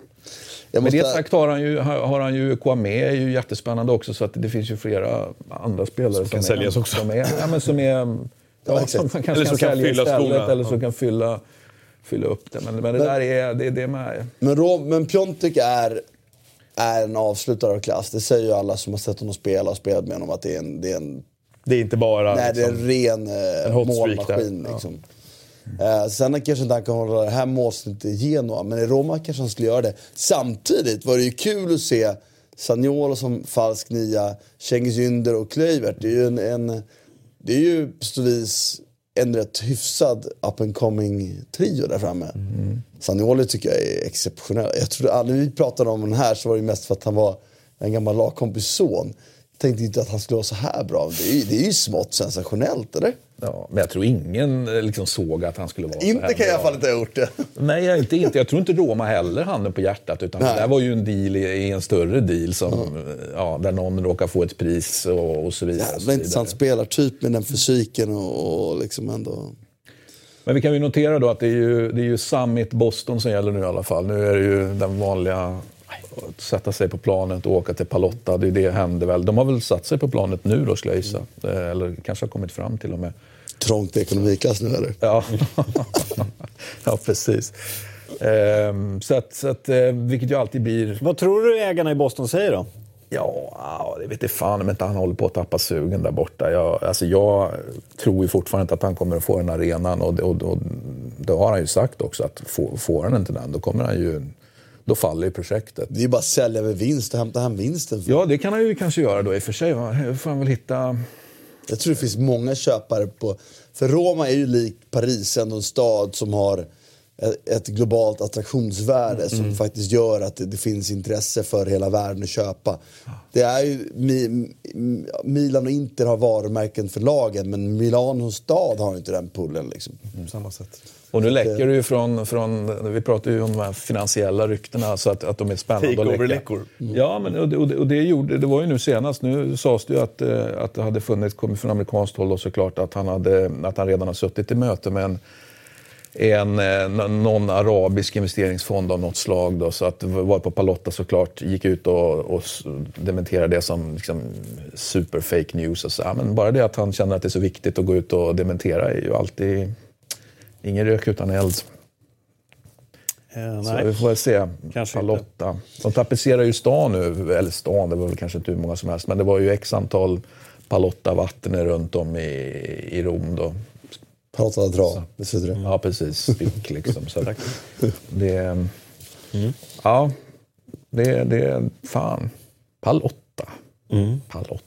Jag Med måste, det sagt har han ju, har han ju Kwame är ju jättespännande också så att det finns ju flera andra spelare som, kan är, säljas också. Som är, ja, men som är [LAUGHS] ja, som man kanske Eller kan som kan sälja fylla istället skorna. eller som kan fylla, fylla upp det. Men, men det där är det, är det med. men, men Piontek är, är en avslutare av klass. Det säger ju alla som har sett honom spela och spelat med honom att det är en, det är en Det är inte bara... Nej, det är liksom, en ren eh, en hot streak Eh, sen kanske inte han kan hålla det här målsnittet i Genoa, men i Roma kanske han skulle göra det. Samtidigt var det ju kul att se Sagnolo som falsk nia, Cengiz Ynder och Kluivert. Det är ju en, en det är ju på så vis en rätt hyfsad up and coming trio där framme. Mm. Sagnolo tycker jag är exceptionell. Jag trodde aldrig vi pratade om den här så var det mest för att han var en gammal lagkompis son. Tänkte inte att han skulle vara så här bra. Det är, ju- det är ju smått sensationellt, eller? Ja, men jag tror ingen eh, liksom såg att han skulle vara så Inte här kan jag i alla fall inte ha gjort det. [LAUGHS] Nej, jag, inte, inte. jag tror inte Roma heller handen på hjärtat. Utan det där var ju en deal i, en större deal som, ja, där någon råkar få ett pris och, och så vidare. så Jävla intressant spelartyp med den fysiken och, och liksom ändå... Men vi kan ju notera då att det är ju, det är ju Summit Boston som gäller nu i alla fall. Nu är det ju den vanliga att sätta sig på planet och åka till Palotta. Det, det händer väl. De har väl satt sig på planet nu då skulle jag gissa. Eh, Eller kanske har kommit fram till och med. Trångt i ekonomiklass nu eller? Ja, [LAUGHS] ja precis. Ehm, så att, så att, eh, vilket ju alltid blir... Vad tror du ägarna i Boston säger då? Ja, det vet jag fan om inte han håller på att tappa sugen där borta. Jag, alltså jag tror ju fortfarande inte att han kommer att få den arenan och, och, och det har han ju sagt också att får, får han inte den då kommer han ju då faller ju projektet. Det är ju bara att sälja med vinst och hämta hem vinsten. Ja, det kan han ju kanske göra då i och för sig. va? får han väl hitta... Jag tror det finns många köpare på... För Roma är ju lik Paris, ändå en stad som har ett- globalt attraktionsvärde som faktiskt gör att det, det finns intresse för hela världen att köpa. Det är ju, Mi, Milan och Inter har varumärken för lagen men Milano stad har inte den pullen. Liksom. På samma sätt. Och nu läcker det ju från, från, vi pratar ju om de här finansiella ryktena, så att, att de är spännande att läcka. Takeover-läckor. Ja, men och det, och det, och det, gjorde, det var ju nu senast, nu sades det ju att, eh, att det hade funnits, kommit från amerikanskt håll då såklart, att han, hade, att han redan har suttit i möte med en, en, eh, någon arabisk investeringsfond av något slag. Då, så att var på Palotta såklart gick ut och, och dementerade det som liksom, super fake news. Och så. Ja, men bara det att han känner att det är så viktigt att gå ut och dementera är ju alltid ingen rök utan eld. Eh, Så nej. vi får väl se. Kanske Palotta. De tapetserar ju stan nu, eller stan, det var väl kanske inte hur många som helst, men det var ju x antal Palotta-vatten runt om i, i Rom då. Palotta dra, betyder det. Ja, precis. Styck liksom. Så det, Ja, det, det... Fan. Palotta. Palotta.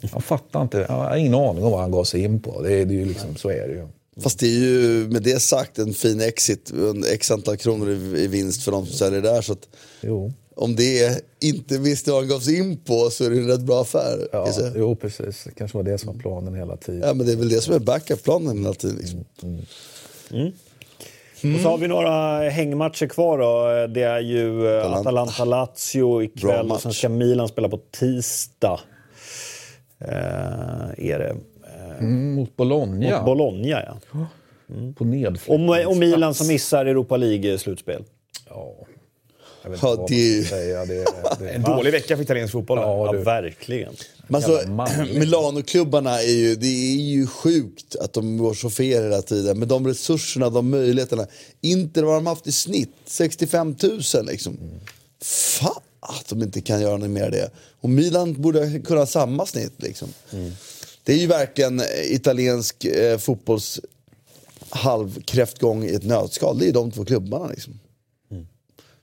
Jag fattar inte. Jag har ingen aning om vad han gav sig in på. Det, är- det är ju liksom, så är det ju. Fast det är ju med det sagt en fin exit, en x antal kronor i, i vinst för de som säljer där. Så att Jo. om det inte visste vad han gav sig in på så är det en rätt bra affär. Ja, jo, precis. Det kanske var det som var planen hela tiden. Ja, men det är väl det som är backup-planen hela tiden. Liksom. Och så har vi några hängmatcher kvar då. Det är ju eh, Atalanta. Atalanta-Lazio ikväll och sen ska Milan spela på tisdag. Eh, är det. Mm, mot Bologna. Mot Bologna ja. på nedflyttning. Och, och Milan som missar Europa League-slutspel. Ja. Jag vet Ja, inte vad det säga. Det, [LAUGHS] det, En dålig vecka för italiensk fotboll. Ja, Ja, verkligen. Men alltså. [CLEARS THROAT] Milano-klubbarna är ju, det är ju sjukt att de går så fel hela tiden. Med de resurserna, de möjligheterna. Inter, vad har de haft i snitt? 65 000 liksom. Fan att de inte kan göra något mer av det. Och Milan borde kunna ha samma snitt liksom. Det är ju verkligen eh, italiensk eh, fotbolls halvkräftgång i ett nötskal. Det är ju de två klubbarna liksom.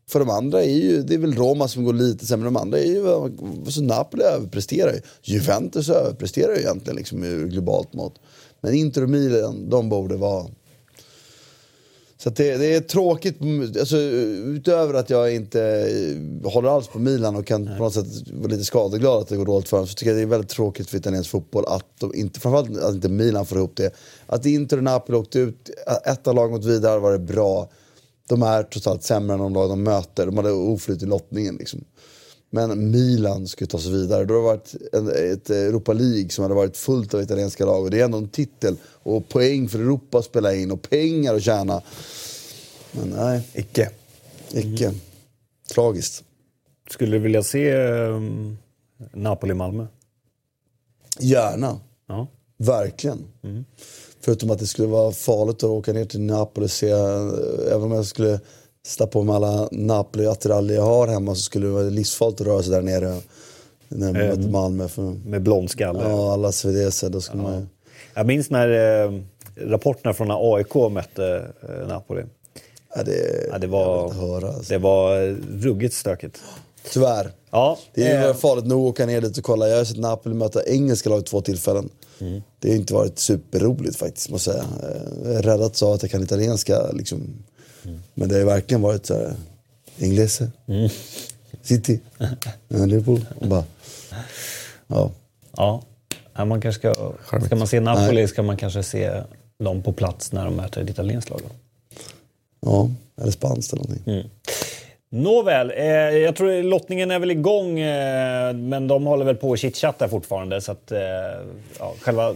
För de andra är ju, det är väl Roma som går lite sämre, de andra är ju, så Napoli överpresterar ju. Juventus överpresterar ju egentligen liksom ur globalt mått. Men Inter och Milan, de borde vara... Så det, det är tråkigt, alltså, utöver att jag inte eh, håller alls på Milan och kan på något sätt vara lite skadeglad att det går dåligt för dem, så tycker jag det är väldigt tråkigt för italiensk fotboll att de inte, framförallt att inte Milan får ihop det. Att Inter och Napoli åkte ut, ett av lagen gått vidare var det bra. De är trots allt sämre än de lag de möter. De hade oflyt i lottningen. Liksom. Men Milan skulle ta sig vidare. Då har det varit en, ett Europa League som hade varit fullt av italienska lag. Och det är ändå en titel. Och poäng för Europa att spela in. Och pengar att tjäna. Men nej, Icke. icke. Tragiskt. Skulle du vilja se um, Napoli-Malmö? Gärna. Ja. Verkligen. Förutom att det skulle vara farligt att åka ner till Napoli och se, eh, även om jag skulle sätta på mig alla Napoli-attiraljer jag har hemma så skulle det vara livsfarligt att röra sig där nere. När man möter Malmö. För, Med blond skalle. ja, alla svedese, då ska man ju... Jag minns när eh, rapporterna från när AIK mötte eh, Napoli. Ja, det, Ja, det var, höra. Alltså. det var eh, ruggigt stökigt. Tyvärr. Ja, Det är eh, farligt nog att åka ner dit och kolla. Jag har sett Napoli möta engelska lag två tillfällen. Det har inte varit superroligt faktiskt, måste jag säga. Eh, Jag är rädd att jag kan italienska, liksom. Men det har verkligen varit så här... Inglese. City. [LAUGHS] Ja, Liverpool. Och Bara, ja. ja. Man kanske ska, ska man se Napoli ska man kanske se dem på plats när de möter ett italienskt lag. då. ja, eller spanskt eller någonting. Nåväl, eh, jag tror lottningen är väl igång eh, men de håller väl på att chitchatta fortfarande så att eh, ja, själva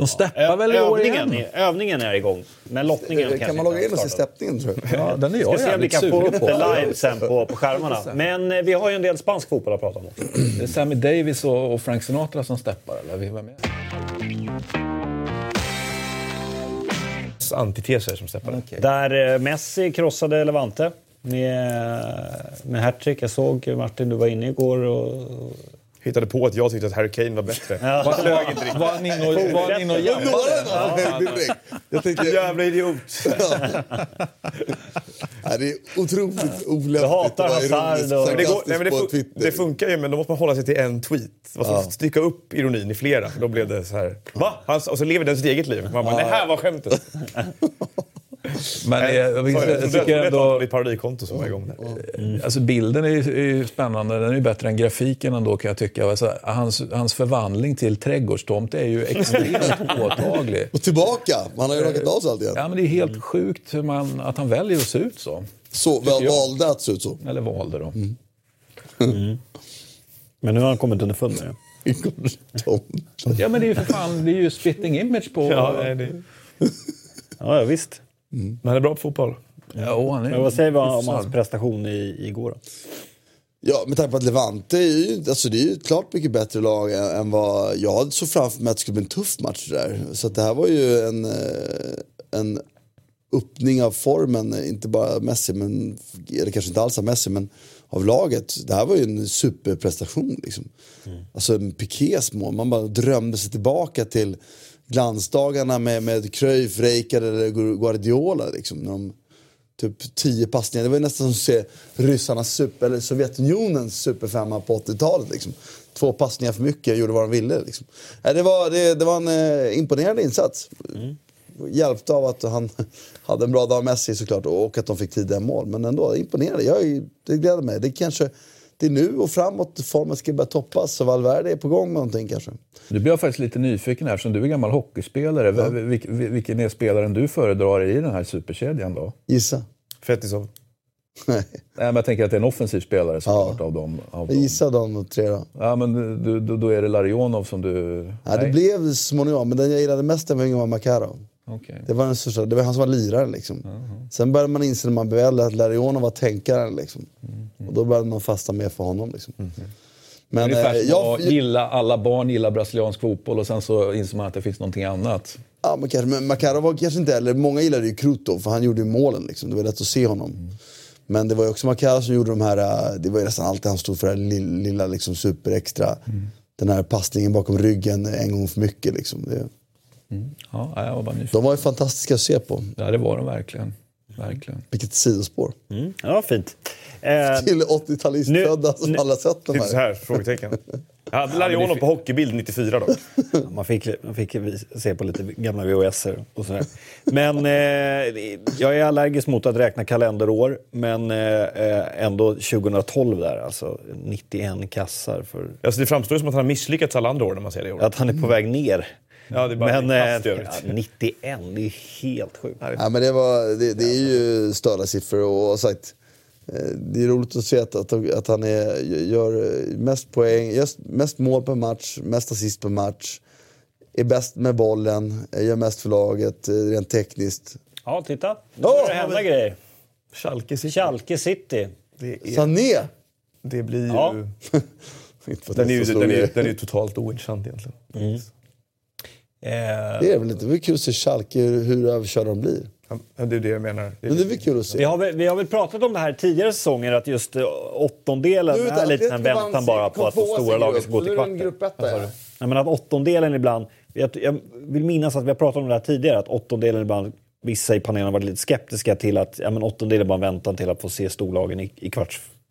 de steppar väl i år övningen, igen? är- övningen är igång. Men lottningen Kan man logga in och se steppningen tror jag? Ja, den är jag ska se om vi jävligt kan få sugen upp på. det live sen på, på skärmarna. Men eh, vi har ju en del spansk fotboll att prata om också. Det är Sammy Davis och, och Frank Sinatra som steppar, eller vem är? Antiteser som steppar. Där eh, Messi krossade Levante. med, med hattrick. Jag såg Martin, du var inne igår och... Hittade på att jag tyckte att Harry Kane var bättre. Ja. Var, flög inte riktigt. Var han inne och, var han inne och jabbade? någon Bibbeck? Jag tänkte, Jävla idiot! nej, det är otroligt olämpligt att vara ironisk och- det, går, nej, men det, fun- Twitter. det funkar ju, men då måste man hålla sig till en tweet. Man ska Ja. stycka upp ironin i flera, då blev det så här... Va? Han, och så lever den sitt eget liv. Man bara, det här var skämtet. [LAUGHS] Men eh, jag, jag, jag, jag tycker ändå... ditt parodikonto som var igång där. Alltså bilden är ju, är ju spännande. Den är ju bättre än grafiken ändå kan jag tycka. Alltså, hans, hans förvandling till trädgårdstomte är ju extremt [LAUGHS] påtaglig. Och tillbaka! Man har ju rakat av sig allt igen. Ja, men det är helt sjukt hur man, att han väljer att se ut så. Så, väl, valde att se ut så. Eller valde då. Men nu har han kommit underfund med det. [LAUGHS] Ja, men det är ju för fan, det är ju spitting image på... Ja, det, Ja, ja visst. Men han är bra på fotboll. Ja, han är Men vad säger vi om hans prestation i, igår? Då? Ja, med tanke på att Levante är ju, alltså det är ju ett klart mycket bättre lag än, än vad jag såg framför mig att det skulle bli en tuff match där. Så att det här var ju en, eh, en öppning av formen, inte bara Messi, men, eller kanske inte alls av Messi, men av laget. Det här var ju en superprestation. Liksom. Alltså en Pikés mål, man bara drömde sig tillbaka till glansdagarna med, med Cruyff, Rijkaard eller Guardiola. Liksom, när de, typ 10 passningar. Det var nästan som att se ryssarnas super, eller Sovjetunionens superfemma på 80-talet. Liksom. Två passningar för mycket, gjorde vad de ville. Liksom. Nej, det, var, det, det var en eh, imponerande insats. Hjälpt av att han [LAUGHS] hade en bra dag Messi såklart och att de fick tidiga mål. Men ändå, imponerande. Jag, är- det gläder mig. Det kanske det är nu och framåt formen ska börja toppas och Valverde är på gång med någonting kanske. Nu blir jag faktiskt lite nyfiken här, eftersom du är gammal hockeyspelare. Vil, vilken är spelaren du föredrar i den här superkedjan då? Gissa. Fetisov. Nej. Nej, men jag tänker att det är en offensiv spelare såklart av dem. Av dem. Gissa de tre då. Ja, men du, du, då är det Larionov som du... Ja, det Nej. blev småningom, men den jag gillade mest den var Makarov. Okej. Det var, den största, det var han som var liraren. Liksom. Sen började man inse när man äldre att Larionov var tänkaren. Liksom. Och då började man fasta mer för honom. Liksom. Men Ungefär eh, som jag, att gilla, alla barn gillar brasiliansk fotboll och sen så inser man att det finns någonting annat. ja, men kanske, men Makarov var kanske inte heller... Många gillade ju Krutov för han gjorde ju målen. Liksom. Det var lätt att se honom. Men det var ju också Makarov som gjorde de här... eh, Det var ju nästan alltid han stod för det här lilla, lilla liksom, superextra. Den här passningen bakom ryggen en gång för mycket. Liksom. Det, Ja, jag var de var ju fantastiska att se på. Ja, det var de verkligen. Verkligen. Vilket sidospår. Ja, fint. Eh, Till 80-talistfödda som nu- alla sett de Typ så här. här, frågetecken. [LAUGHS] Jag hade Larionov på hockeybild 94 dock. [LAUGHS] man, fick, man fick se på lite gamla VHS och sådär. Men eh, jag är allergisk mot att räkna kalenderår. Men eh, eh, ändå 2012 där, alltså 91 kassar. För Alltså, det framstår ju som att han har misslyckats alla andra år när man ser det i år. att han är på väg ner. Ja, det är bara Men eh, ja, 91, det är helt sjukt. Ja, men det, var, det, det är ju störda siffror och sagt, eh, det är roligt att se att, att, att han är, gör mest poäng, gör mest mål per match, mest assist per match. Är bäst med bollen, eh, gör mest för laget eh, rent tekniskt. Ja, titta. Nu börjar det hända grejer. Schalke City. Schalke City. Det, är, Sané! det blir ju... Ja. [LAUGHS] Den är, ju, den, är, den är totalt ointressant egentligen. Eh, Det är väl inte, det är kul att se Schalke hur, överkörda de blir. Ja, det är det jag menar. Det är Men det är kul att se. Vi har, väl, vi har väl pratat om det här tidigare säsonger, att just eh, åttondelen Du är lite en väntan bara på att de stora lagen ska gå till kvarten. ja. Nej, men att åttondelen ibland, jag, jag vill minnas att vi har pratat om det här tidigare, att åttondelen ibland, vissa i panelen har varit lite skeptiska till att ja, men åttondelen är bara en väntan till att få se storlagen i, i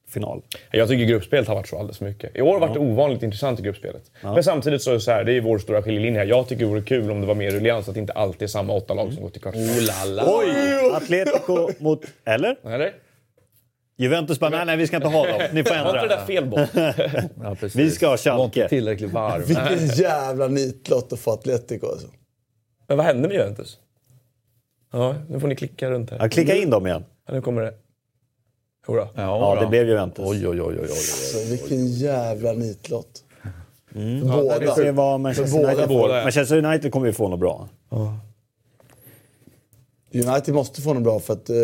kvartsfinal. Jag tycker gruppspelet har varit så alldeles mycket. I år har det varit ovanligt intressant i gruppspelet. Men samtidigt så är det så här, det är vår stora skiljelinje. Jag tycker det vore kul om det var mer ruljans, att det inte alltid är samma åtta lag som går till kvartsfinal. Oj! Atletico mot... Eller? Eller? Juventus bara, nej, nej vi ska inte ha dem. Ni får Var inte det ändra. där fel boll? [LAUGHS] Ja. Vi ska ha Det Schalke. tillräckligt varv. Vilken jävla nitlott att få Atletico alltså. Men vad hände med Juventus? Ja, nu får ni klicka runt här. Ja, klicka in dem igen. Ja, nu kommer det. Jodå. Ja, det då. blev Juventus. Oj, oj, oj, oj, oj. alltså vilken jävla nitlott. Vi Båda. får se vad Manchester båda, United båda, ja. Manchester United kommer ju få något bra. United måste få något bra för att... Eh,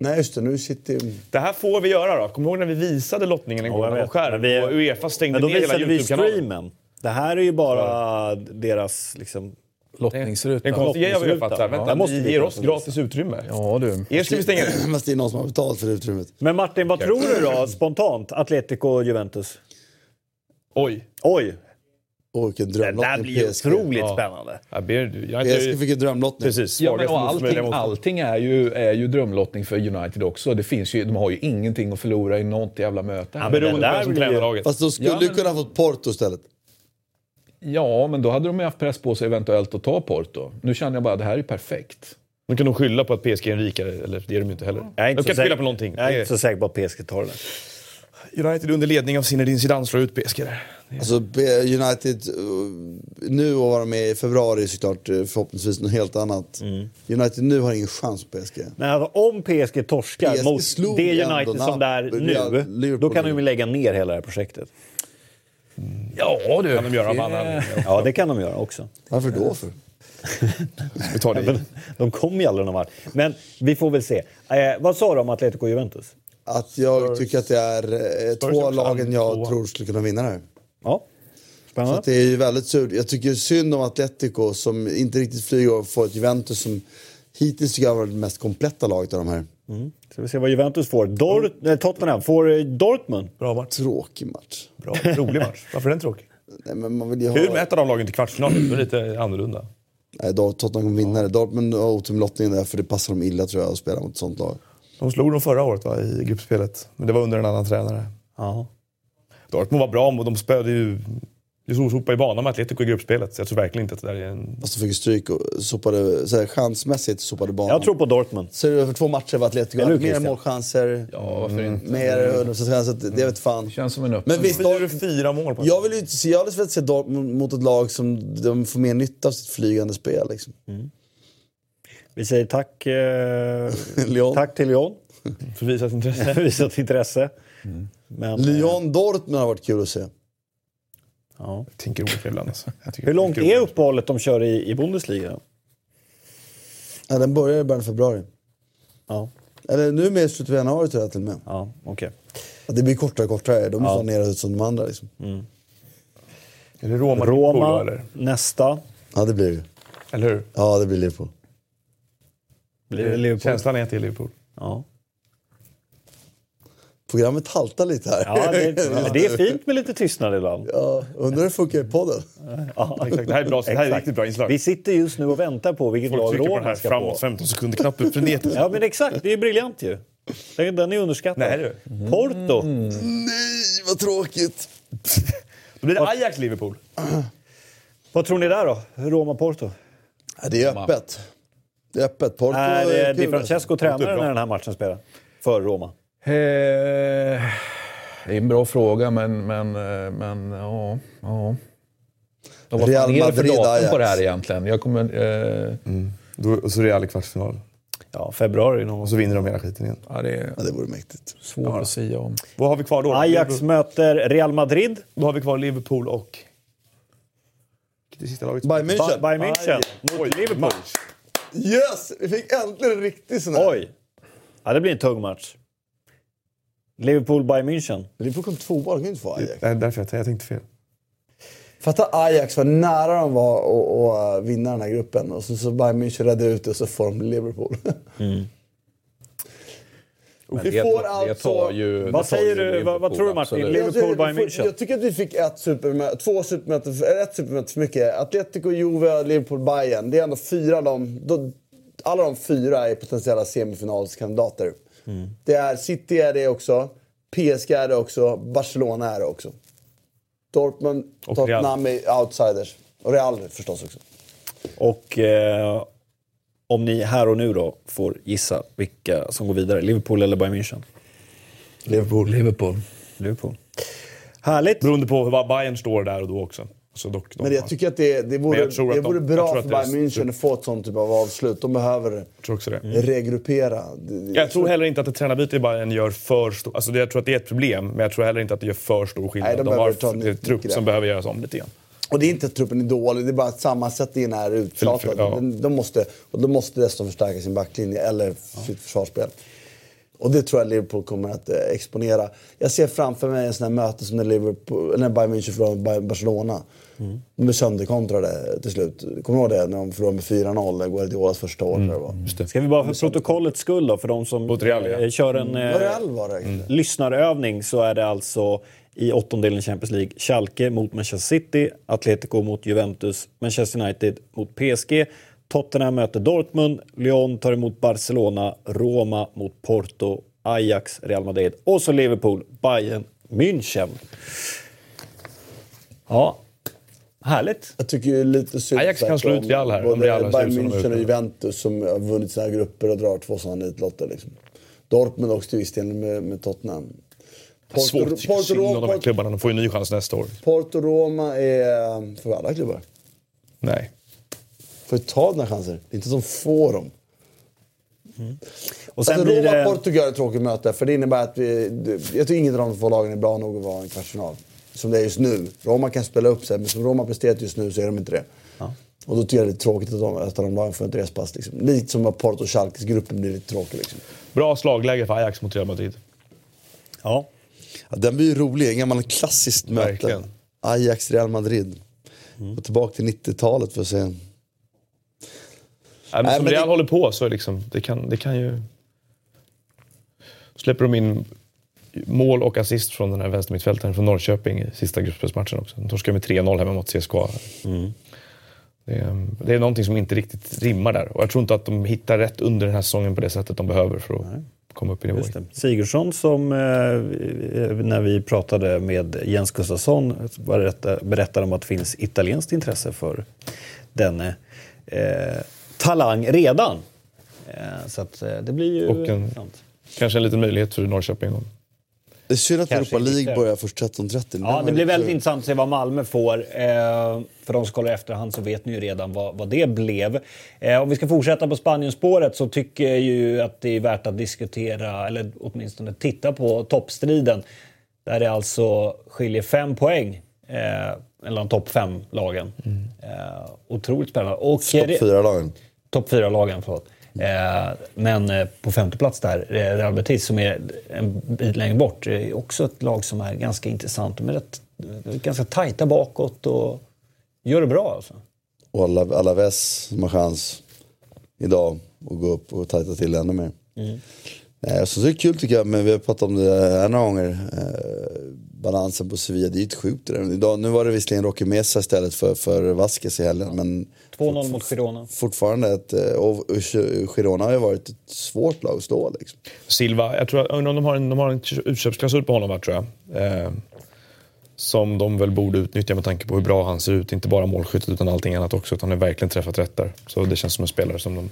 nej just det, nu sitter Det här får vi göra då. Kom ihåg när vi visade lottningen en Ja, gång jag på skärm vi- och Uefa stängde Men då ner hela visade vi Youtube-kanalen. streamen. Det här är ju bara deras liksom, Lottningsruta. En konstig grej har vi Lottningsruta. fattat. Ja. Vänta, måste ni ger oss gratis utrymme. Ja du. Er ska vi stänga ner. [CLEARS THROAT] Fast det är någon som har betalt för utrymmet. Men Martin, vad tror du då spontant? Atletico och Juventus? Oj. Oj, Åh, vilken det där drömlottning blir ju PSG. otroligt Ja. spännande. Jag ber, jag är PSG inte... fick en drömlottning. Precis. Ja, men, och allting, allting är, ju, är ju drömlottning för United också. Det finns ju, de har ju ingenting att förlora i något jävla möte. här. Beroende det på där vem som tränar laget. Fast de skulle Ja, men- kunna ha fått Porto istället. Ja, men då hade de ju haft press på sig eventuellt att ta Porto. Nu känner jag bara att det här är perfekt. Nu kan de skylla på att PSG är en rikare, eller det är de ju inte heller. Jag är inte de kan så inte skylla på någonting. Jag är inte så säker på att PSG tar det. är- United under ledning av Zinedine Zidane slår ut PSG där. Alltså United, uh, nu och vara med i februari är såklart uh, förhoppningsvis något helt annat. Mm. United nu har ingen chans på PSG. Men alltså, om PSG torskar PSG mot det United som det är nu, Liverpool. då kan de ju lägga ner hela det här projektet. Ja du. kan de göra av anledningar. Ja, det kan de göra också. Varför då för? [LAUGHS] Vi tar det. Men de kommer ju aldrig någon vart. Men vi får väl se. Eh, vad sa du om Atletico och Juventus? Att jag tycker att det är eh, två också lagen jag tvåa. tror skulle kunna vinna det här. Ja, Så spännande. att det är ju väldigt surt. Jag tycker synd om Atletico som inte riktigt flyger och får ett Juventus som hittills tycker jag har varit det mest kompletta laget av de här. Ska vi se vad Juventus får. Dort, eh, Tottenham får eh, Dortmund. Bra match. Tråkig match. Bra. Rolig match. Varför är den tråkig? Nej, men man vill ju ha... Hur med ett av de lagen till kvartsfinal? Det är lite annorlunda. Nej, Tottenham kommer vinna det. Dortmund har otur med lottningen där för det passar dem illa tror jag att spela mot ett sånt lag. De slog dem förra året va, i gruppspelet. Men det var under en annan tränare. Ja. Dortmund var bra och de spöade ju... De sopade i banan med Atletico i gruppspelet. Så jag tror verkligen inte att det där är en... Fast de fick stryk och sopade, så här, chansmässigt sopade banan. Jag tror på Dortmund. Så det för två matcher var Atletico Eller mer Christian? målchanser, Ja, varför inte? mer 100% chans. att Det vet fan. Det känns som en öppen. Men visst, Fyra, Dort- fyra mål på jag vill ju inte se, jag hade velat se Dortmund mot ett lag som de får mer nytta av sitt flygande spel. Liksom. Vi säger tack, eh, [LAUGHS] tack till Lyon. för visat intresse. [LAUGHS] för visat intresse. Men, eh, Lyon Dortmund har varit kul att se. Ja. Jag tänker olika ibland alltså. Hur långt är uppehållet de kör i, i Bundesliga? Ja, den börjar i början av februari. Ja, Eller nu med slutet av januari tror jag till och med. ja okej. Ja, det blir kortare och kortare. De är Ja. nere ut som de andra. Liksom. Är det Roma, Roma, då, eller? nästa. Ja, det blir det. Eller hur? Ja, det blir Liverpool. Blir det Liverpool? Känslan är att det är Liverpool. Ja. Programmet haltar lite här. Ja, det, men [LAUGHS] det är fint med lite tystnad ibland. Ja, undrar hur det funkar i podden. Ja, Exakt, det här är bra- det här är exakt. riktigt bra inslag. Vi sitter just nu och väntar på vilket Folk lag trycker på här ska framåt på. 15 sekunder-knappen frenetiskt. Ja, men exakt. Det är briljant ju. Den, den är underskattad. Nej, du. Porto. Nej, vad tråkigt! Då blir det Ajax-Liverpool. Vad tror ni där då? Roma-Porto? Ja, det är öppet. Det är öppet. Porto Är kul, Di Francesco tränare bra. när den här matchen spelar? För Roma? Eh, det är en bra fråga, men, men, eh, men ja. ja. De var Real fan nere för Madrid, datum Ajax. på det här egentligen. Jag kommer, eh, Då, och så Real i kvartsfinal. Ja, februari någon Och så vinner de hela skiten igen. ja, det är Ja, det vore mäktigt. svårt att säga om. Vad har vi kvar då? Ajax Liverpool- möter Real Madrid. Då har vi kvar Liverpool och... Är sista laget? Bayern München. Bayern München mot Liverpool. Yes! Vi fick äntligen en riktig sån här. Oj! Ja, det blir en tung match. Liverpool-Bayern München. Liverpool kom tvåa, de kan ju inte få Ajax. Nej, därför jag, jag tänkte fel. Fatta Ajax, vad nära de var att, att vinna den här gruppen. Och så, så Bayern München räddade ut det och så får de Liverpool. [LAUGHS] Men Vi det, får det alltså- ju, Vad säger du? Liverpool, Vad- vad tror du, Martin? absolut. Liverpool- Jag tycker- Bayern München. Jag tycker att vi fick ett supermöte, två supermöten, eller ett supermöte för mycket. Atletico, Juve, Liverpool, Bayern. Det är ändå fyra av dem. Då, alla de fyra är potentiella semifinalskandidater. Mm. Det är City är det också, PSG är det också, Barcelona är det också. Dortmund, Och Tottenham är outsiders. Och Real förstås också. Och eh, om ni här och nu då får gissa vilka som går vidare. Liverpool eller Bayern München? Liverpool. Liverpool. Liverpool. Härligt. Beroende på vad Bayern står där och då också. Så dock, Men jag tycker att det, det vore, jag det de- vore jag bra för det Bayern München att få ett sånt typ av avslut. De behöver jag det. regruppera. Det- Jag tror heller inte att ett tränarbyte i Bayern gör för stor... Alltså det, jag tror att det är ett problem, men jag tror heller inte att det gör för stor skillnad. Nej, de de har det en trupp som behöver göras om lite grann. Och det är inte att truppen är dålig, det är bara att sammansättningen är uttjatad. Ja. De, de måste, och de måste dessutom förstärka sin backlinje eller sitt försvarsspel. Och det tror jag Liverpool kommer att eh, exponera. Jag ser framför mig en sån här möte som när, Liverpool, när Bayern München förlorade mot Barcelona. Mm. De blev sönderkontrade till slut. Kommer du ihåg det? När de förlorade med 4-0 i Guardiolas första år. Mm. Det Ska vi bara för protokollets skull då, för de som Real, ja. Eh, kör en mm. Real var det, mm. lyssnarövning så är det alltså i åttondelen Champions League. Schalke mot Manchester City, Atletico mot Juventus, Manchester United mot PSG, Tottenham möter Dortmund, Lyon tar emot Barcelona, Roma mot Porto, Ajax, Real Madrid och så Liverpool, Bayern, München. Ja, härligt. Jag tycker är lite synd Ajax kan slå ut Real här. Om Real Bayern München och Juventus som har vunnit sina grupper och drar två sådana nitlotter. Liksom. Dortmund också till viss del med, med Tottenham. Porto, Svårt. Porto, synd om de här klubbarna. De får ju en ny chans nästa år. Porto Roma är för alla klubbar. Nej får ta dina chanser. Det är inte som får dem. Mm. Och sen alltså, blir det... Portugal är ett tråkigt möte. För det innebär att vi, jag tycker inget av de två lagen är bra nog att vara en kvartsfinal. Som det är just nu. Roma kan spela upp sig, men som Roma presterat just nu så är de inte det. Ja. Och då tycker jag det är tråkigt att de, att de lagen får ett respass. Liksom. Likt som att Porto och Schalkes gruppen blir lite tråkig. Liksom. Bra slagläge för Ajax mot Real Madrid. Ja. ja den blir ju rolig. En gammal klassiskt möte. Ajax-Real Madrid. Mm. Och tillbaka till 90-talet för att se Nej, men som Real det... håller på så liksom, det kan, det kan ju... Släpper de in mål och assist från den här vänstermittfältaren från Norrköping i sista gruppspelsmatchen också. De torskade med 3-0 hemma mot CSKA. Mm. Det, är, det är någonting som inte riktigt rimmar där. Och jag tror inte att de hittar rätt under den här säsongen på det sättet de behöver för att Nej. komma upp i nivå. Sigurdsson som, eh, när vi pratade med Jens Gustafsson, berättade om att det finns italienskt intresse för denne eh, talang redan. Eh, så att eh, det blir ju Och en, kanske en liten möjlighet för Norrköping. Det är synd att Europa League börjar först 13.30. Ja, det blir väldigt intressant att se vad Malmö får. Eh, för de som kollar i efterhand så vet ni ju redan vad, vad det blev. Om vi ska fortsätta på Spanienspåret så tycker jag ju att det är värt att diskutera, eller åtminstone titta på toppstriden. Där det alltså skiljer fem poäng mellan topp fem-lagen. Mm. otroligt spännande. Topp fyra-lagen topp fyra lagen förlåt. Eh, men eh, på femte plats där, eh, Real Betis som är en bit längre bort, är också ett lag som är ganska intressant. De är rätt, ganska tajta bakåt och gör det bra alltså. Och Alaves som har chans idag att gå upp och tajta till ännu mer. Mm. Så det är kul tycker jag, men vi har pratat om det här några gånger. Balansen på Sevilla, det är ju sjukt. Idag, nu var det visserligen Rocky Mesa istället för, för Vasquez i helgen. Men 2-0 mot Girona. Fortfarande ett... Eh, och Girona har ju varit ett svårt lag att slå. Liksom. Silva, jag tror om de har en, de har en utköpsklausul på honom, tror jag. Eh, som de väl borde utnyttja med tanke på hur bra han ser ut. Inte bara målskyttet utan allting annat också. Utan han har verkligen träffat rätt där. Så det känns som en spelare som de...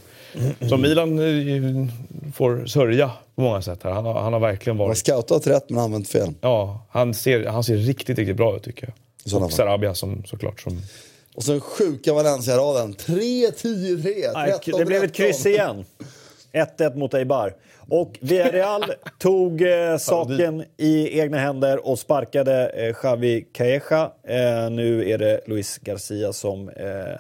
Som Milan eh, får sörja på många sätt här. Han har, han har verkligen varit... Han har scoutat rätt men använt fel. Ja, han ser, han ser riktigt, riktigt bra ut tycker jag. Och Sarabia som, såklart som... Och så den sjuka Valencia-raden. 3-10-3. Det blev ett kryss igen. 1-1 mot Eibar. Och Villarreal [LAUGHS] tog eh, saken i egna händer och sparkade eh, Xavi Calleja. Eh, nu är det Luis Garcia som eh,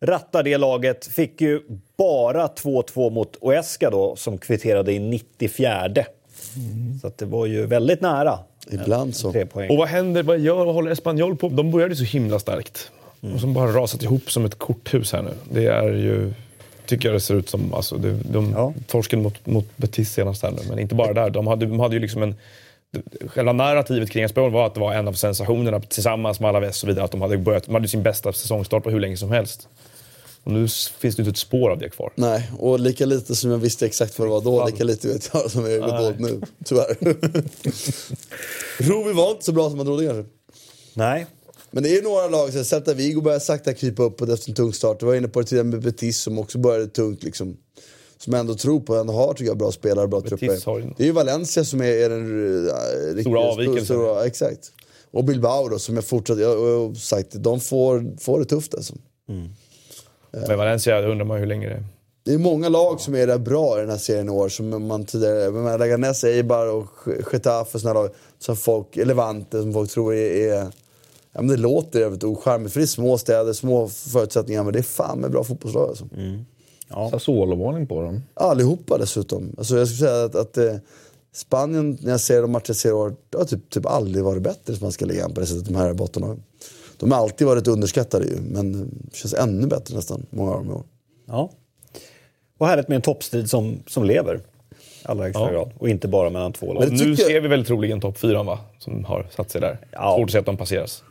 rattar det laget. Fick ju bara 2-2 mot Oesca då, som kvitterade i 94. Mm. Så det var ju väldigt nära. Ibland så. Och vad händer, vad gör, vad håller Espanyol på De började så himla starkt. Mm. Och som bara rasat ihop som ett korthus här nu. Det är ju tycker jag det ser ut som. Alltså, det, de, ja. Torsken mot, mot Betis senast här nu, men inte bara där. De hade, de hade ju liksom en... Själva narrativet kring Espanyol var att det var en av sensationerna tillsammans med Alaves och så vidare. Att de hade, börjat, de hade sin bästa säsongstart på hur länge som helst. Och nu finns det inte ett spår av det kvar. Nej, och lika lite som jag visste exakt vad det var då, lika lite vet jag som jag dåligt nu. Tyvärr. [LAUGHS] Rovi var inte så bra som man trodde kanske. Nej, men det är några lag, så Celta Vigo börjar sakta krypa uppåt efter en tung start. Du var inne på det tidigare med Betis som också började tungt. Liksom. Som jag ändå tror på, ändå har tycker jag, bra spelare och bra Betis trupper. Det är ju Valencia som är, är den uh, Stora avvikelsen. exakt. Och Bilbao då, som jag fortsatt, jag, jag, sagt, de får, får det tufft alltså. Mm. Men Valencia undrar man hur länge det är. Det är många lag som är där bra i den här serien i år. Som man tidigare... Leganes, Eibar och Getafe och sådana lag. Som folk, Levante som folk tror är, är Ja, men det låter jävligt ocharmigt, för det är små städer, små förutsättningar, men det är fan med bra fotbollslag alltså. Mm. Sassuolo-varning på dem. Allihopa dessutom. Alltså jag skulle säga att, att eh, Spanien, när jag ser de matcher jag ser i år, det har typ, typ aldrig varit bättre i spanska ligan på det sättet de här botten De har alltid varit underskattade ju, men det känns ännu bättre nästan, många av dem i år. Ja. Och härligt med en toppstrid som, som lever. Allra högsta Ja. grad. Och inte bara mellan två lag. Nu ser vi väl troligen topp fyran va? Som har satt sig där. Ja. Svårt att se att de passeras.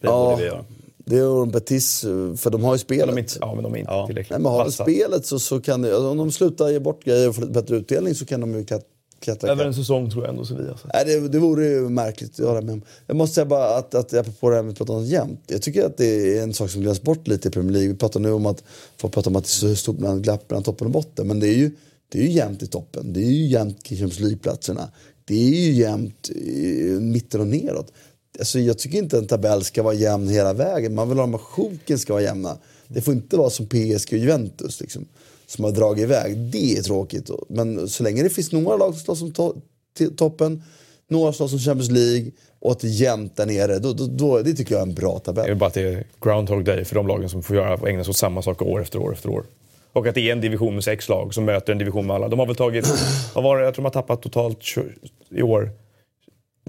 Det borde vi göra. Det är Betis, eh, för de har ju spelet. De är inte, ja, men de är inte tillräckligt Nej, men har de spelet så, så kan det, om de slutar ge bort grejer och får lite bättre utdelning så kan de ju kat- klättra Över en säsong tror jag ändå Sevilla. Så. Nej, det, det vore ju märkligt att hålla med. Jag måste säga bara att, att apropå det här med att prata om jämnt. Jag tycker att det är en sak som glöms bort lite i Premier League. Vi pratar nu om att folk pratar om att det är så stort bland glapp mellan toppen och botten. Men det är ju, det är ju jämnt i toppen. Det är ju jämnt i Champions League-platserna. Det är ju jämnt i mitten och neråt. Alltså, jag tycker inte en tabell ska vara jämn hela vägen. Man vill ha att sjoken ska vara jämna. Det får inte vara som PSG och Juventus liksom, som har dragit iväg. Det är tråkigt. Men så länge det finns några lag som slåss om to- toppen, några slåss om Champions League och att det är jämnt där nere, då, då, då, det tycker jag är en bra Det tabell. är bara att det är Groundhog Day för de lagen som får göra, ägna sig åt samma saker år efter år efter år. Och att det är en division med sex lag som möter en division med alla. De har väl tagit, [CLEARS THROAT] vad var det, jag tror de har tappat totalt i år,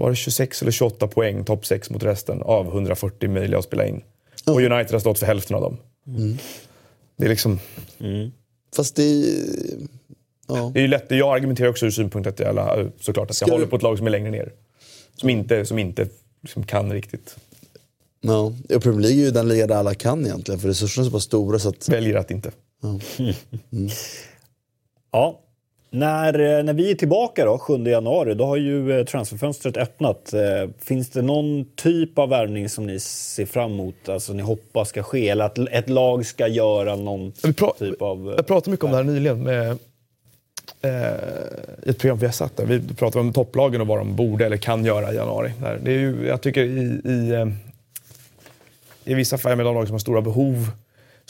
var det 26 eller 28 poäng, topp 6 mot resten av 140 möjliga att spela in. Och United har stått för hälften av dem. Mm. Det är liksom... Fast det är... Ja. Det är ju lätt, jag argumenterar också ur synpunkt att jag, såklart att Ska jag håller på ett lag som är längre ner. Som inte, som inte liksom kan riktigt. Ja, och Premier League är ju den liga där alla kan egentligen, för resurserna är så pass stora så att... Väljer att inte. Ja. [LAUGHS] När, eh, när vi är tillbaka då, 7 januari, då har ju eh, transferfönstret öppnat. Eh, Finns det någon typ av värvning som ni ser fram emot, alltså ni hoppas ska ske? Eller att ett lag ska göra någon typ av... eh, Jag pratade mycket om det här nyligen med, eh, i ett program vi har satt där. Vi pratade om topplagen och vad de borde eller kan göra i januari. Det är ju, jag tycker i, i, eh, i vissa fall med de lag som har stora behov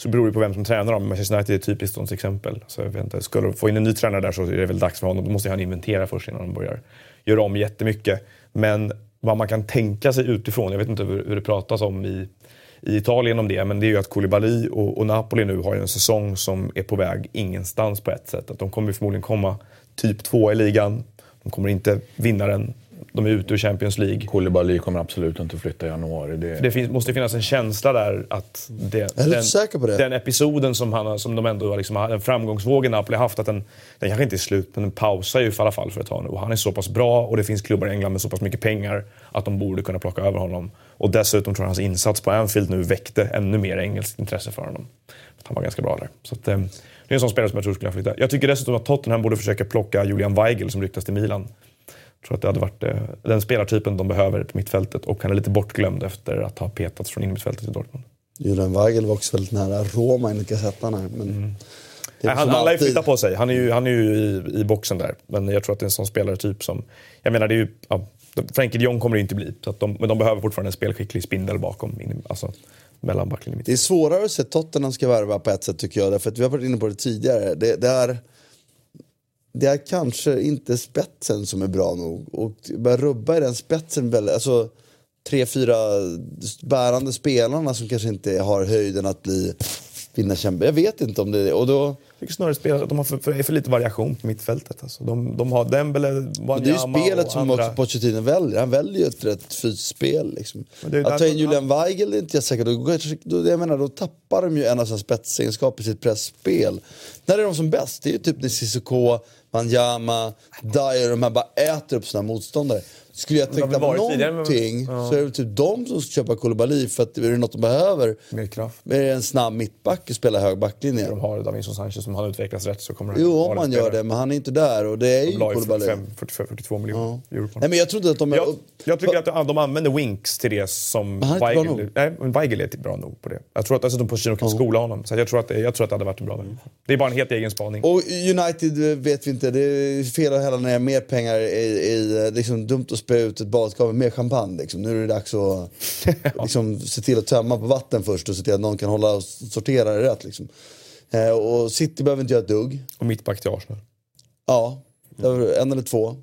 så beror det på vem som tränar dem. Manchester United är ett typiskt sådant exempel. Så jag vet inte, skulle de få in en ny tränare där så är det väl dags för honom. Då måste han inventera först innan de börjar göra om jättemycket. Men vad man kan tänka sig utifrån, jag vet inte hur, hur det pratas om i, i Italien om det, men det är ju att Koulibaly och, och Napoli nu har ju en säsong som är på väg ingenstans på ett sätt. Att de kommer förmodligen komma typ två i ligan. De kommer inte vinna den. De är ute ur Champions League. Koulibaly kommer absolut inte flytta i januari. Det... Det finns, måste finnas en känsla där att det, på det. den episoden som, han, som de ändå har liksom, den framgångsvågen Napoli har haft, att den, den kanske inte är slut, men den pausar ju i alla fall för ett tag nu. Och han är så pass bra och det finns klubbar i England med så pass mycket pengar att de borde kunna plocka över honom. Och dessutom tror jag hans insats på Anfield nu väckte ännu mer engelskt intresse för honom. Han var ganska bra där. Så att, eh, det är en sån spelare som jag tror skulle kunna flytta. Jag tycker dessutom att Tottenham borde försöka plocka Julian Weigel som ryktas till Milan. Tror att det hade varit eh, den spelartypen de behöver på mittfältet och han är lite bortglömd efter att ha petats från innermittfältet i Dortmund. Julian Weigel var också väldigt nära Roma enligt kassettan här. Men Mm. Nej, han, han lär ju flytta på sig. Han är ju, han är ju i, i boxen där. Men jag tror att det är en sån spelartyp som... Jag menar, det är ju... Ja, Frenkie de Jong kommer det inte bli. Så de, men de behöver fortfarande en spelskicklig spindel bakom. In, alltså, mellan backlinjen. Det är svårare att se Tottenham ska värva på ett sätt tycker jag. Därför att vi har varit inne på det tidigare. Det, det, är, det är kanske inte spetsen som är bra nog. Och börja rubba i den spetsen. väl- Alltså, tre, fyra bärande spelarna som kanske inte har höjden att bli vinna Champions Jag vet inte om det är det. Och då, tycker snarare spel, att de har för, för, för lite variation på mittfältet. Alltså. De, de har Dembele, Men det är ju Wanyama spelet som också Pochettino väljer. Han väljer ju ett rätt fysiskt spel. Liksom. Att ta in Julian Weigel är inte jag säker då, jag menar, då tappar de ju en av sina spetsegenskaper i sitt pressspel. När är de som bäst? Det är ju typ när Cissoko, Wanyama, Dyer, de här bara äter upp sina motståndare. Skulle jag tänka på tidigare, men- någonting Ja. så är det typ de som ska köpa Koulibaly för att är det något de behöver Mer kraft. med en snabb mittback och spela hög backlinje. De har Davinson Sanchez, som han utvecklas rätt så kommer han Jo, om man gör det, men han är inte där och det är De ju Koulibaly. 45, 45, 42 miljoner euro på honom. Nej, men jag trodde att de... Jag, jag tycker att de- de använder Winks till det som Men han är inte bra Weigel... Nej, men Weigel är bra nog på det. Jag tror att dessutom Pochettino kan skola honom. Så jag tror, att det, jag tror att det hade varit en bra värvning. Det är bara en helt egen spaning. Och United vet vi inte, det är fel att hälla ner mer pengar i, i eh, liksom dumt att spä ut ett badkar med mer champagne. Liksom. Nu är det dags att [LAUGHS] liksom, se till att tömma på vatten först och se till att någon kan hålla och sortera det rätt. Liksom. Eh, och City behöver inte göra ett dugg. Och mittback till Arsenal. Ja, en eller två.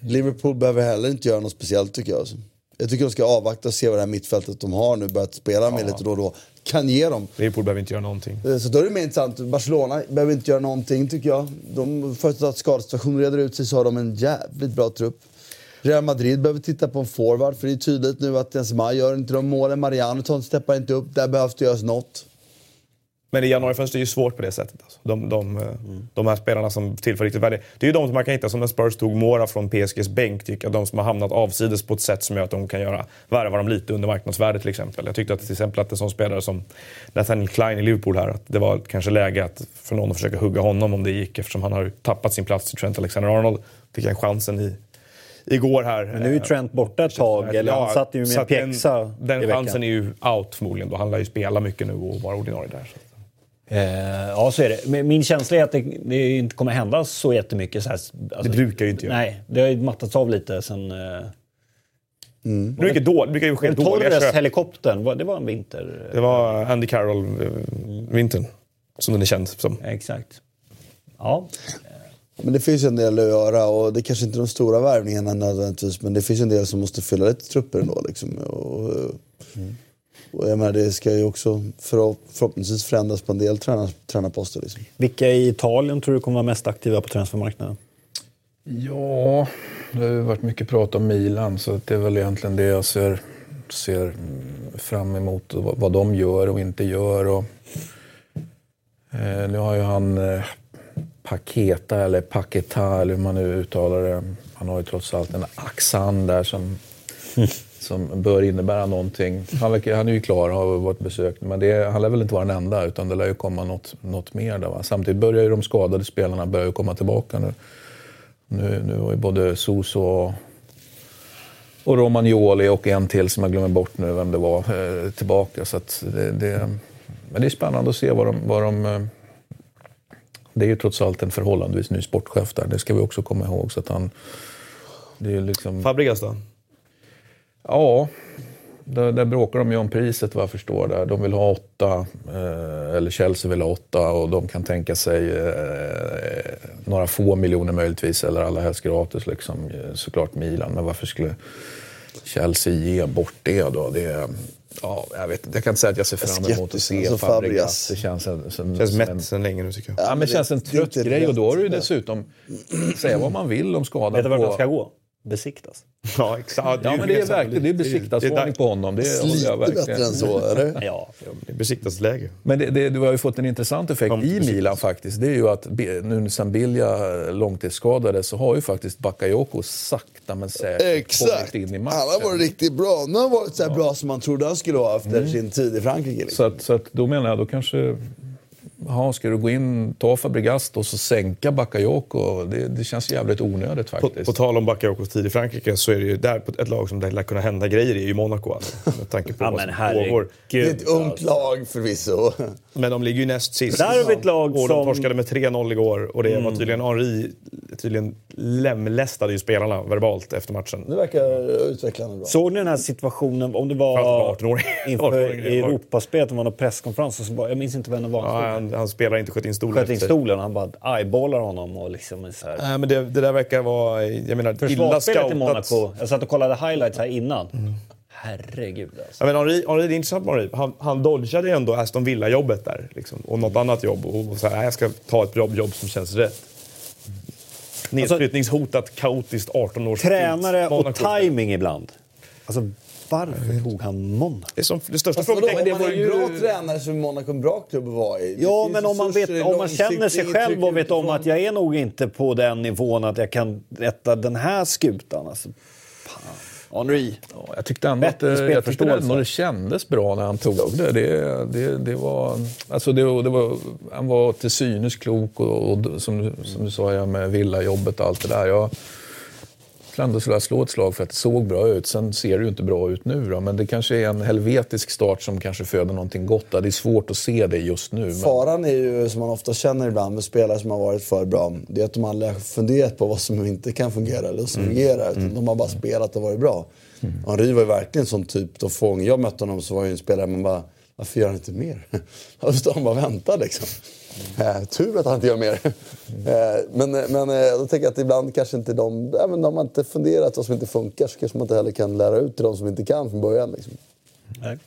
Liverpool behöver heller inte göra något speciellt tycker jag. Alltså. Jag tycker de ska avvakta och se vad det här mittfältet de har nu börjat spela med lite då och då kan ge dem. Liverpool behöver inte göra någonting. Eh, Så då är det mer intressant. Barcelona behöver inte göra någonting tycker jag. De, först att skadesituationen reder ut sig så har de en jävligt bra trupp. Real Madrid behöver titta på en forward för det är tydligt nu att Benzema gör inte de målen. Mariano steppar inte upp. Där behövs det göras något. Men i januarifönstret är det ju svårt på det sättet. Alltså. De, de, mm. de här spelarna som tillför riktigt värde. Det är ju de som man kan hitta, som när Spurs tog Mora från PSGs bänk, tycker jag. De som har hamnat avsides på ett sätt som gör att de kan göra, värva dem lite under marknadsvärdet till exempel. Jag tyckte att till exempel att en sån spelare som Nathaniel Klein i Liverpool här, att det var kanske läge att för någon att försöka hugga honom om det gick eftersom han har tappat sin plats till Trent Alexander-Arnold. Fick han chansen i, igår här. Men nu är ju Trent borta ett tag, eller han satt ju med så att den- pjäxa Den i veckan. chansen är ju out förmodligen då. Han lär ju spela mycket nu och vara ordinarie där. Så. Eh, ja, så är det. Men min känsla är att det, det inte kommer hända så jättemycket. Så här, alltså, Det brukar ju inte göra. Nej, det har ju mattats av lite sen... Eh, Det brukar, då, det brukar ju ske dåliga Torres, köp. helikoptern, det var en vinter... Det var Andy Carroll-vintern. Som den är känd som. Exakt. Ja. Men det finns ju en del att göra och det är kanske inte de stora värvningarna nödvändigtvis men det finns en del som måste fylla lite trupper ändå. Liksom. Och, och jag menar, det ska ju också förhopp- förhoppningsvis förändras på en del tränar, tränarposter. Liksom. Vilka i Italien tror du kommer vara mest aktiva på transfermarknaden? Ja, det har ju varit mycket prat om Milan så det är väl egentligen det jag ser, ser fram emot. vad de gör och inte gör. Och, eh, nu har ju han eh, Paketa eller Paketa eller hur man nu uttalar det. Han har ju trots allt en axan där som, [LAUGHS] som bör innebära någonting. Han, verkar, han är ju klar och har varit besökt men det, han lär väl inte vara den enda utan det lär ju komma något, något mer där. Va? Samtidigt börjar ju de skadade spelarna börjar ju komma tillbaka nu. Nu, nu var ju både Soso och, och Romagnoli och en till som jag glömmer bort nu vem det var eh, tillbaka. Så det, det, men det är spännande att se vad de, vad de... Det är ju trots allt en förhållandevis ny sportchef där. Det ska vi också komma ihåg. Så att han, det är liksom... Fabregas då? Ja, där, där bråkar de ju om priset vad jag förstår. Där. De vill ha åtta, eh, eller Chelsea vill ha åtta och de kan tänka sig eh, några få miljoner möjligtvis eller alla helst gratis. Liksom. Eh, Såklart Milan, men varför skulle Chelsea ge bort det då? Det, ja, jag, vet, jag kan inte säga att jag ser fram emot att se Alltså, Fabregas. Det känns, en, som, Känns som en, mätt sen länge nu tycker jag. Ja, men det- känns en trött grej och då har du dessutom, säga vad man vill om skadan Vet du vart på... de ska gå? Besiktas. [LAUGHS] Ja, exakt. Ja, men det är verkligen det är besiktasvarning det, på honom. Det verkligen. bättre än så, eller? [LAUGHS] Ja. det är besiktasläge. Men det, det, du har ju fått en intressant effekt Ja, i. Milan faktiskt. Det är ju att nu sen Bilja långtidsskadade så har ju faktiskt Bakayoko sakta men säkert Exakt! kommit in i Han matchen. har varit riktigt bra. Nu har han varit så här bra som man trodde han skulle vara efter sin tid i Frankrike. Liksom. Så, att, så att då menar jag, då kanske... Ja, ska du gå in, ta Fabregas och så sänka Bakayoko? Det, det känns jävligt onödigt På, faktiskt. på tal om Bakayokos tid i Frankrike så är det ju där på ett lag som det lär kunna hända grejer i, ju Monaco alltså. Med tanke på Ja, vad som pågår. Det är ett ungt alltså. lag förvisso. Men de ligger ju näst sist. Där har vi ett lag och de som- Mm. torskade med 3-0 igår. Och det var tydligen Henri tydligen lemlästade ju spelarna verbalt efter matchen. Det verkar utvecklande bra. Såg ni den här situationen, om det var Framförallt 18-åring. inför [LAUGHS] 18-åring. Europaspelet, det var någon presskonferens, så bara, jag minns inte vem det var. Ja, Han spelar inte sköt in stolen sköt in stolen han bara eyeballar honom och liksom så här. Nej, men det, det där verkar vara jag menar, illa Försvarsspelet i scoutat. Monaco, jag satt och kollade highlights här innan. Herregud alltså. Ja, men Henri, Henri, det är intressant med Henri. Han, han dodgade ju ändå Aston Villa-jobbet där. Liksom, och något annat jobb. Och, och så här, "Nej, jag ska ta ett jobb, jobb som känns rätt. Nedflyttningshotat, kaotiskt 18 års Tränare och timing ibland. Alltså varför tog han Monaco? Det, är som, det största vadå, frågetecknet... om man är en bra tränare så är Monaco en bra klubb att vara i. Ja, men om man, vet, om man känner sig själv och vet om att jag är nog inte på den nivån att jag kan rätta den här skutan. Alltså, fan. Henri. Ja, jag tyckte ändå att Bättre det, jag tyckte ändå det kändes bra när han tog det. Det, det, det, var, alltså det, det var, han var till synes klok och, och som, du- som du sa ja, med villajobbet och allt det där. Jag skulle ändå vilja slå ett slag för att det såg bra ut. Sen ser det ju inte bra ut nu då, men det kanske är en helvetisk start som kanske föder någonting gott. Det är svårt att se det just nu. Men... Faran är ju, som man ofta känner ibland med spelare som har varit för bra, det är att de aldrig har funderat på vad som inte kan fungera eller som fungerar. Utan de har bara spelat och varit bra. Henri var ju verkligen en sån typ, då fång jag mötte honom så var ju en spelare man bara, varför gör han inte mer? [LAUGHS] Han bara och väntar liksom? Eh, tur att han inte gör mer. Eh, men men eh, då tänker jag att ibland kanske inte de... Men om man inte funderat vad som inte funkar så kanske man inte heller kan lära ut till de som inte kan från början. Liksom. Nej.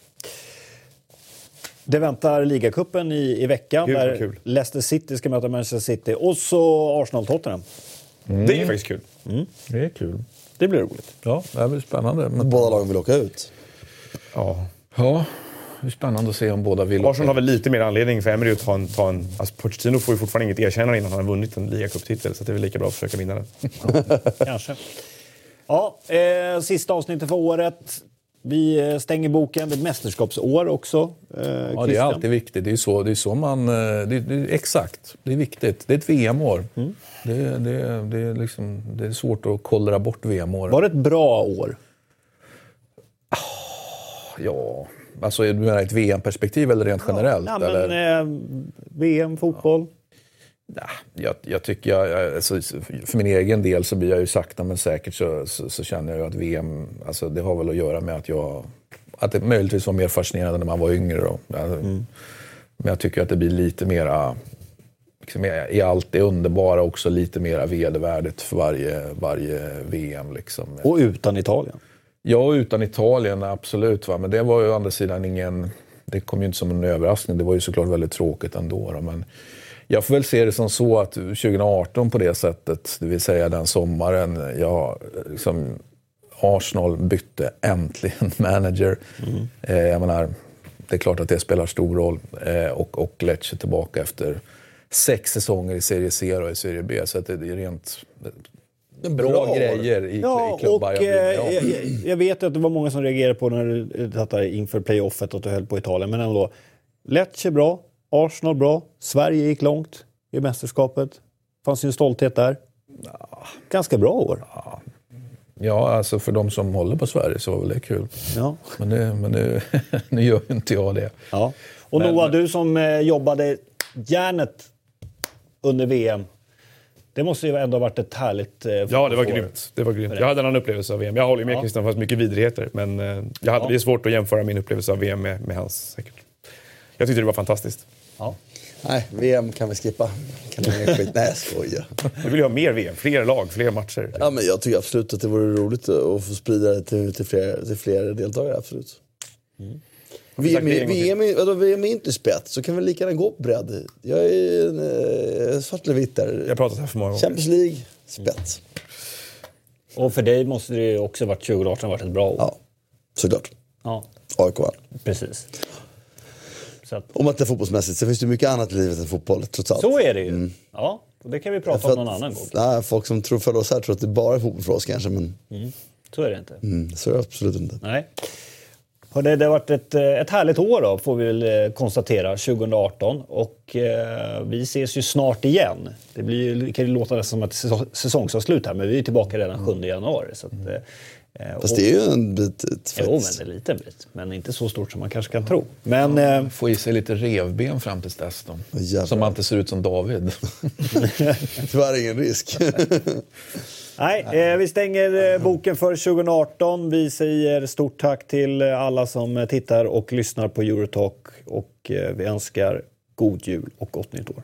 Det väntar ligacupen i, i veckan Gud, där kul. Leicester City ska möta Manchester City och så Arsenal-Tottenham. Det är faktiskt kul. Det är kul. Det blir roligt. Ja, det blir spännande. Men, Båda lagen vill åka ut. Ja. ja, det är spännande att se om båda vill. Arsenal har väl lite mer anledning för Emery att ta en... Ta en alltså Pochettino får ju fortfarande inget erkännande innan han har vunnit en ligacuptitel så det är väl lika bra att försöka vinna den. [LAUGHS] Kanske. Ja, eh, sista avsnittet för året. Vi eh, stänger boken. Det är mästerskapsår också. Eh, Ja, det är alltid viktigt. Det är så, det är så man... eh, Det, det, exakt, det är viktigt. Det är ett VM-år. Mm. Det, det, det, är liksom, det är svårt att kollra bort VM-år. Var det ett bra år? Ja, alltså du menar ett VM-perspektiv eller rent generellt? Ja, men, eller? eh, VM, fotboll. Ja, jag, jag tycker, jag, alltså, för min egen del så blir jag ju sakta men säkert så, så, så känner jag ju att VM, alltså, det har väl att göra med att jag, att det möjligtvis var mer fascinerande när man var yngre. Då. Alltså, Men jag tycker att det blir lite mera, liksom, i i allt det underbara också lite mera vedervärdigt för varje, varje VM. Liksom. Och utan Italien. Ja, utan Italien, absolut. Va? Men det var ju å andra sidan ingen... Det kom ju inte som en överraskning. Det var ju såklart väldigt tråkigt ändå. Då. Men jag får väl se det som så att 2018 på det sättet, det vill säga den sommaren, jag, liksom, Arsenal bytte äntligen [LAUGHS] manager. Eh, jag menar, det är klart att det spelar stor roll. Eh, och, och Lecce tillbaka efter sex säsonger i Serie C och i Serie B. Så att det är rent... Bra, Bra grejer i, Ja, i klubbar och jag eh, jag, jag- jag vet att det var många som reagerade på när du satt där inför playoffet att du höll på Italien. Men ändå. Lecce bra, Arsenal bra, Sverige gick långt i mästerskapet. fanns ju en stolthet där. Ganska bra år. Ja, alltså för de som håller på Sverige så var väl det kul. Ja. Men, det, men det, [LAUGHS] nu gör ju inte jag det. Ja. Och Men- Noah, du som eh, jobbade järnet under VM. Det måste ju ändå ha varit ett härligt eh, Ja, det var grymt. Det var grymt. Jag hade en annan upplevelse av VM. Jag håller med Ja. Christian, det fanns mycket vidrigheter. Men eh, jag hade, Ja. det är svårt att jämföra min upplevelse av VM med, med hans säkert. Jag tyckte det var fantastiskt. Ja. Nej, VM kan vi skippa. Kan skit? Nej, jag skojar. Vi vill ju ha mer VM, fler lag, fler matcher. Ja, men jag tycker absolut att det vore roligt att få sprida det till, till, fler, till fler deltagare. Absolut. sagt VM, är-. VM, är- vadå, VM är inte spett, så kan vi lika gärna gå på bredd. Jag är en, eh, svart eller vitt där. Jag har pratat här för många gånger. Champions League, spett. Och för dig måste det ju också varit 2018 varit ett bra år. Ja, såklart. Ja, AIK vann. precis. Så, att, Om inte fotbollsmässigt, så finns det mycket annat i livet än fotboll, trots allt. så är det ju. Ja, och det kan vi prata För om att- någon annan gång. Nej, folk som tror följer oss här tror att det bara är fotboll för oss kanske, men Så är det inte. mm, så är det absolut inte. Nej. Hörde, det har varit ett, eh, ett härligt år då, får vi väl eh, konstatera, 2018. Och eh, vi ses ju snart igen. Det blir, ju- det kan ju låta som ett säsong- säsongsavslut här, men vi är tillbaka redan 7 januari. Så att, eh, eh, Fast och- det är ju en bit ett, Jo, men faktiskt. det är en liten bit. Men inte så stort som man kanske kan tro. Men eh, Få i sig lite revben fram tills dess då. Jävlar. Så man inte ser ut som David. [LAUGHS] [LAUGHS] Tyvärr ingen risk. [LAUGHS] nej, eh, vi stänger eh, boken för 2018. Vi säger stort tack till eh, alla som tittar och lyssnar på Eurotalk. Och vi önskar god jul och gott nytt år.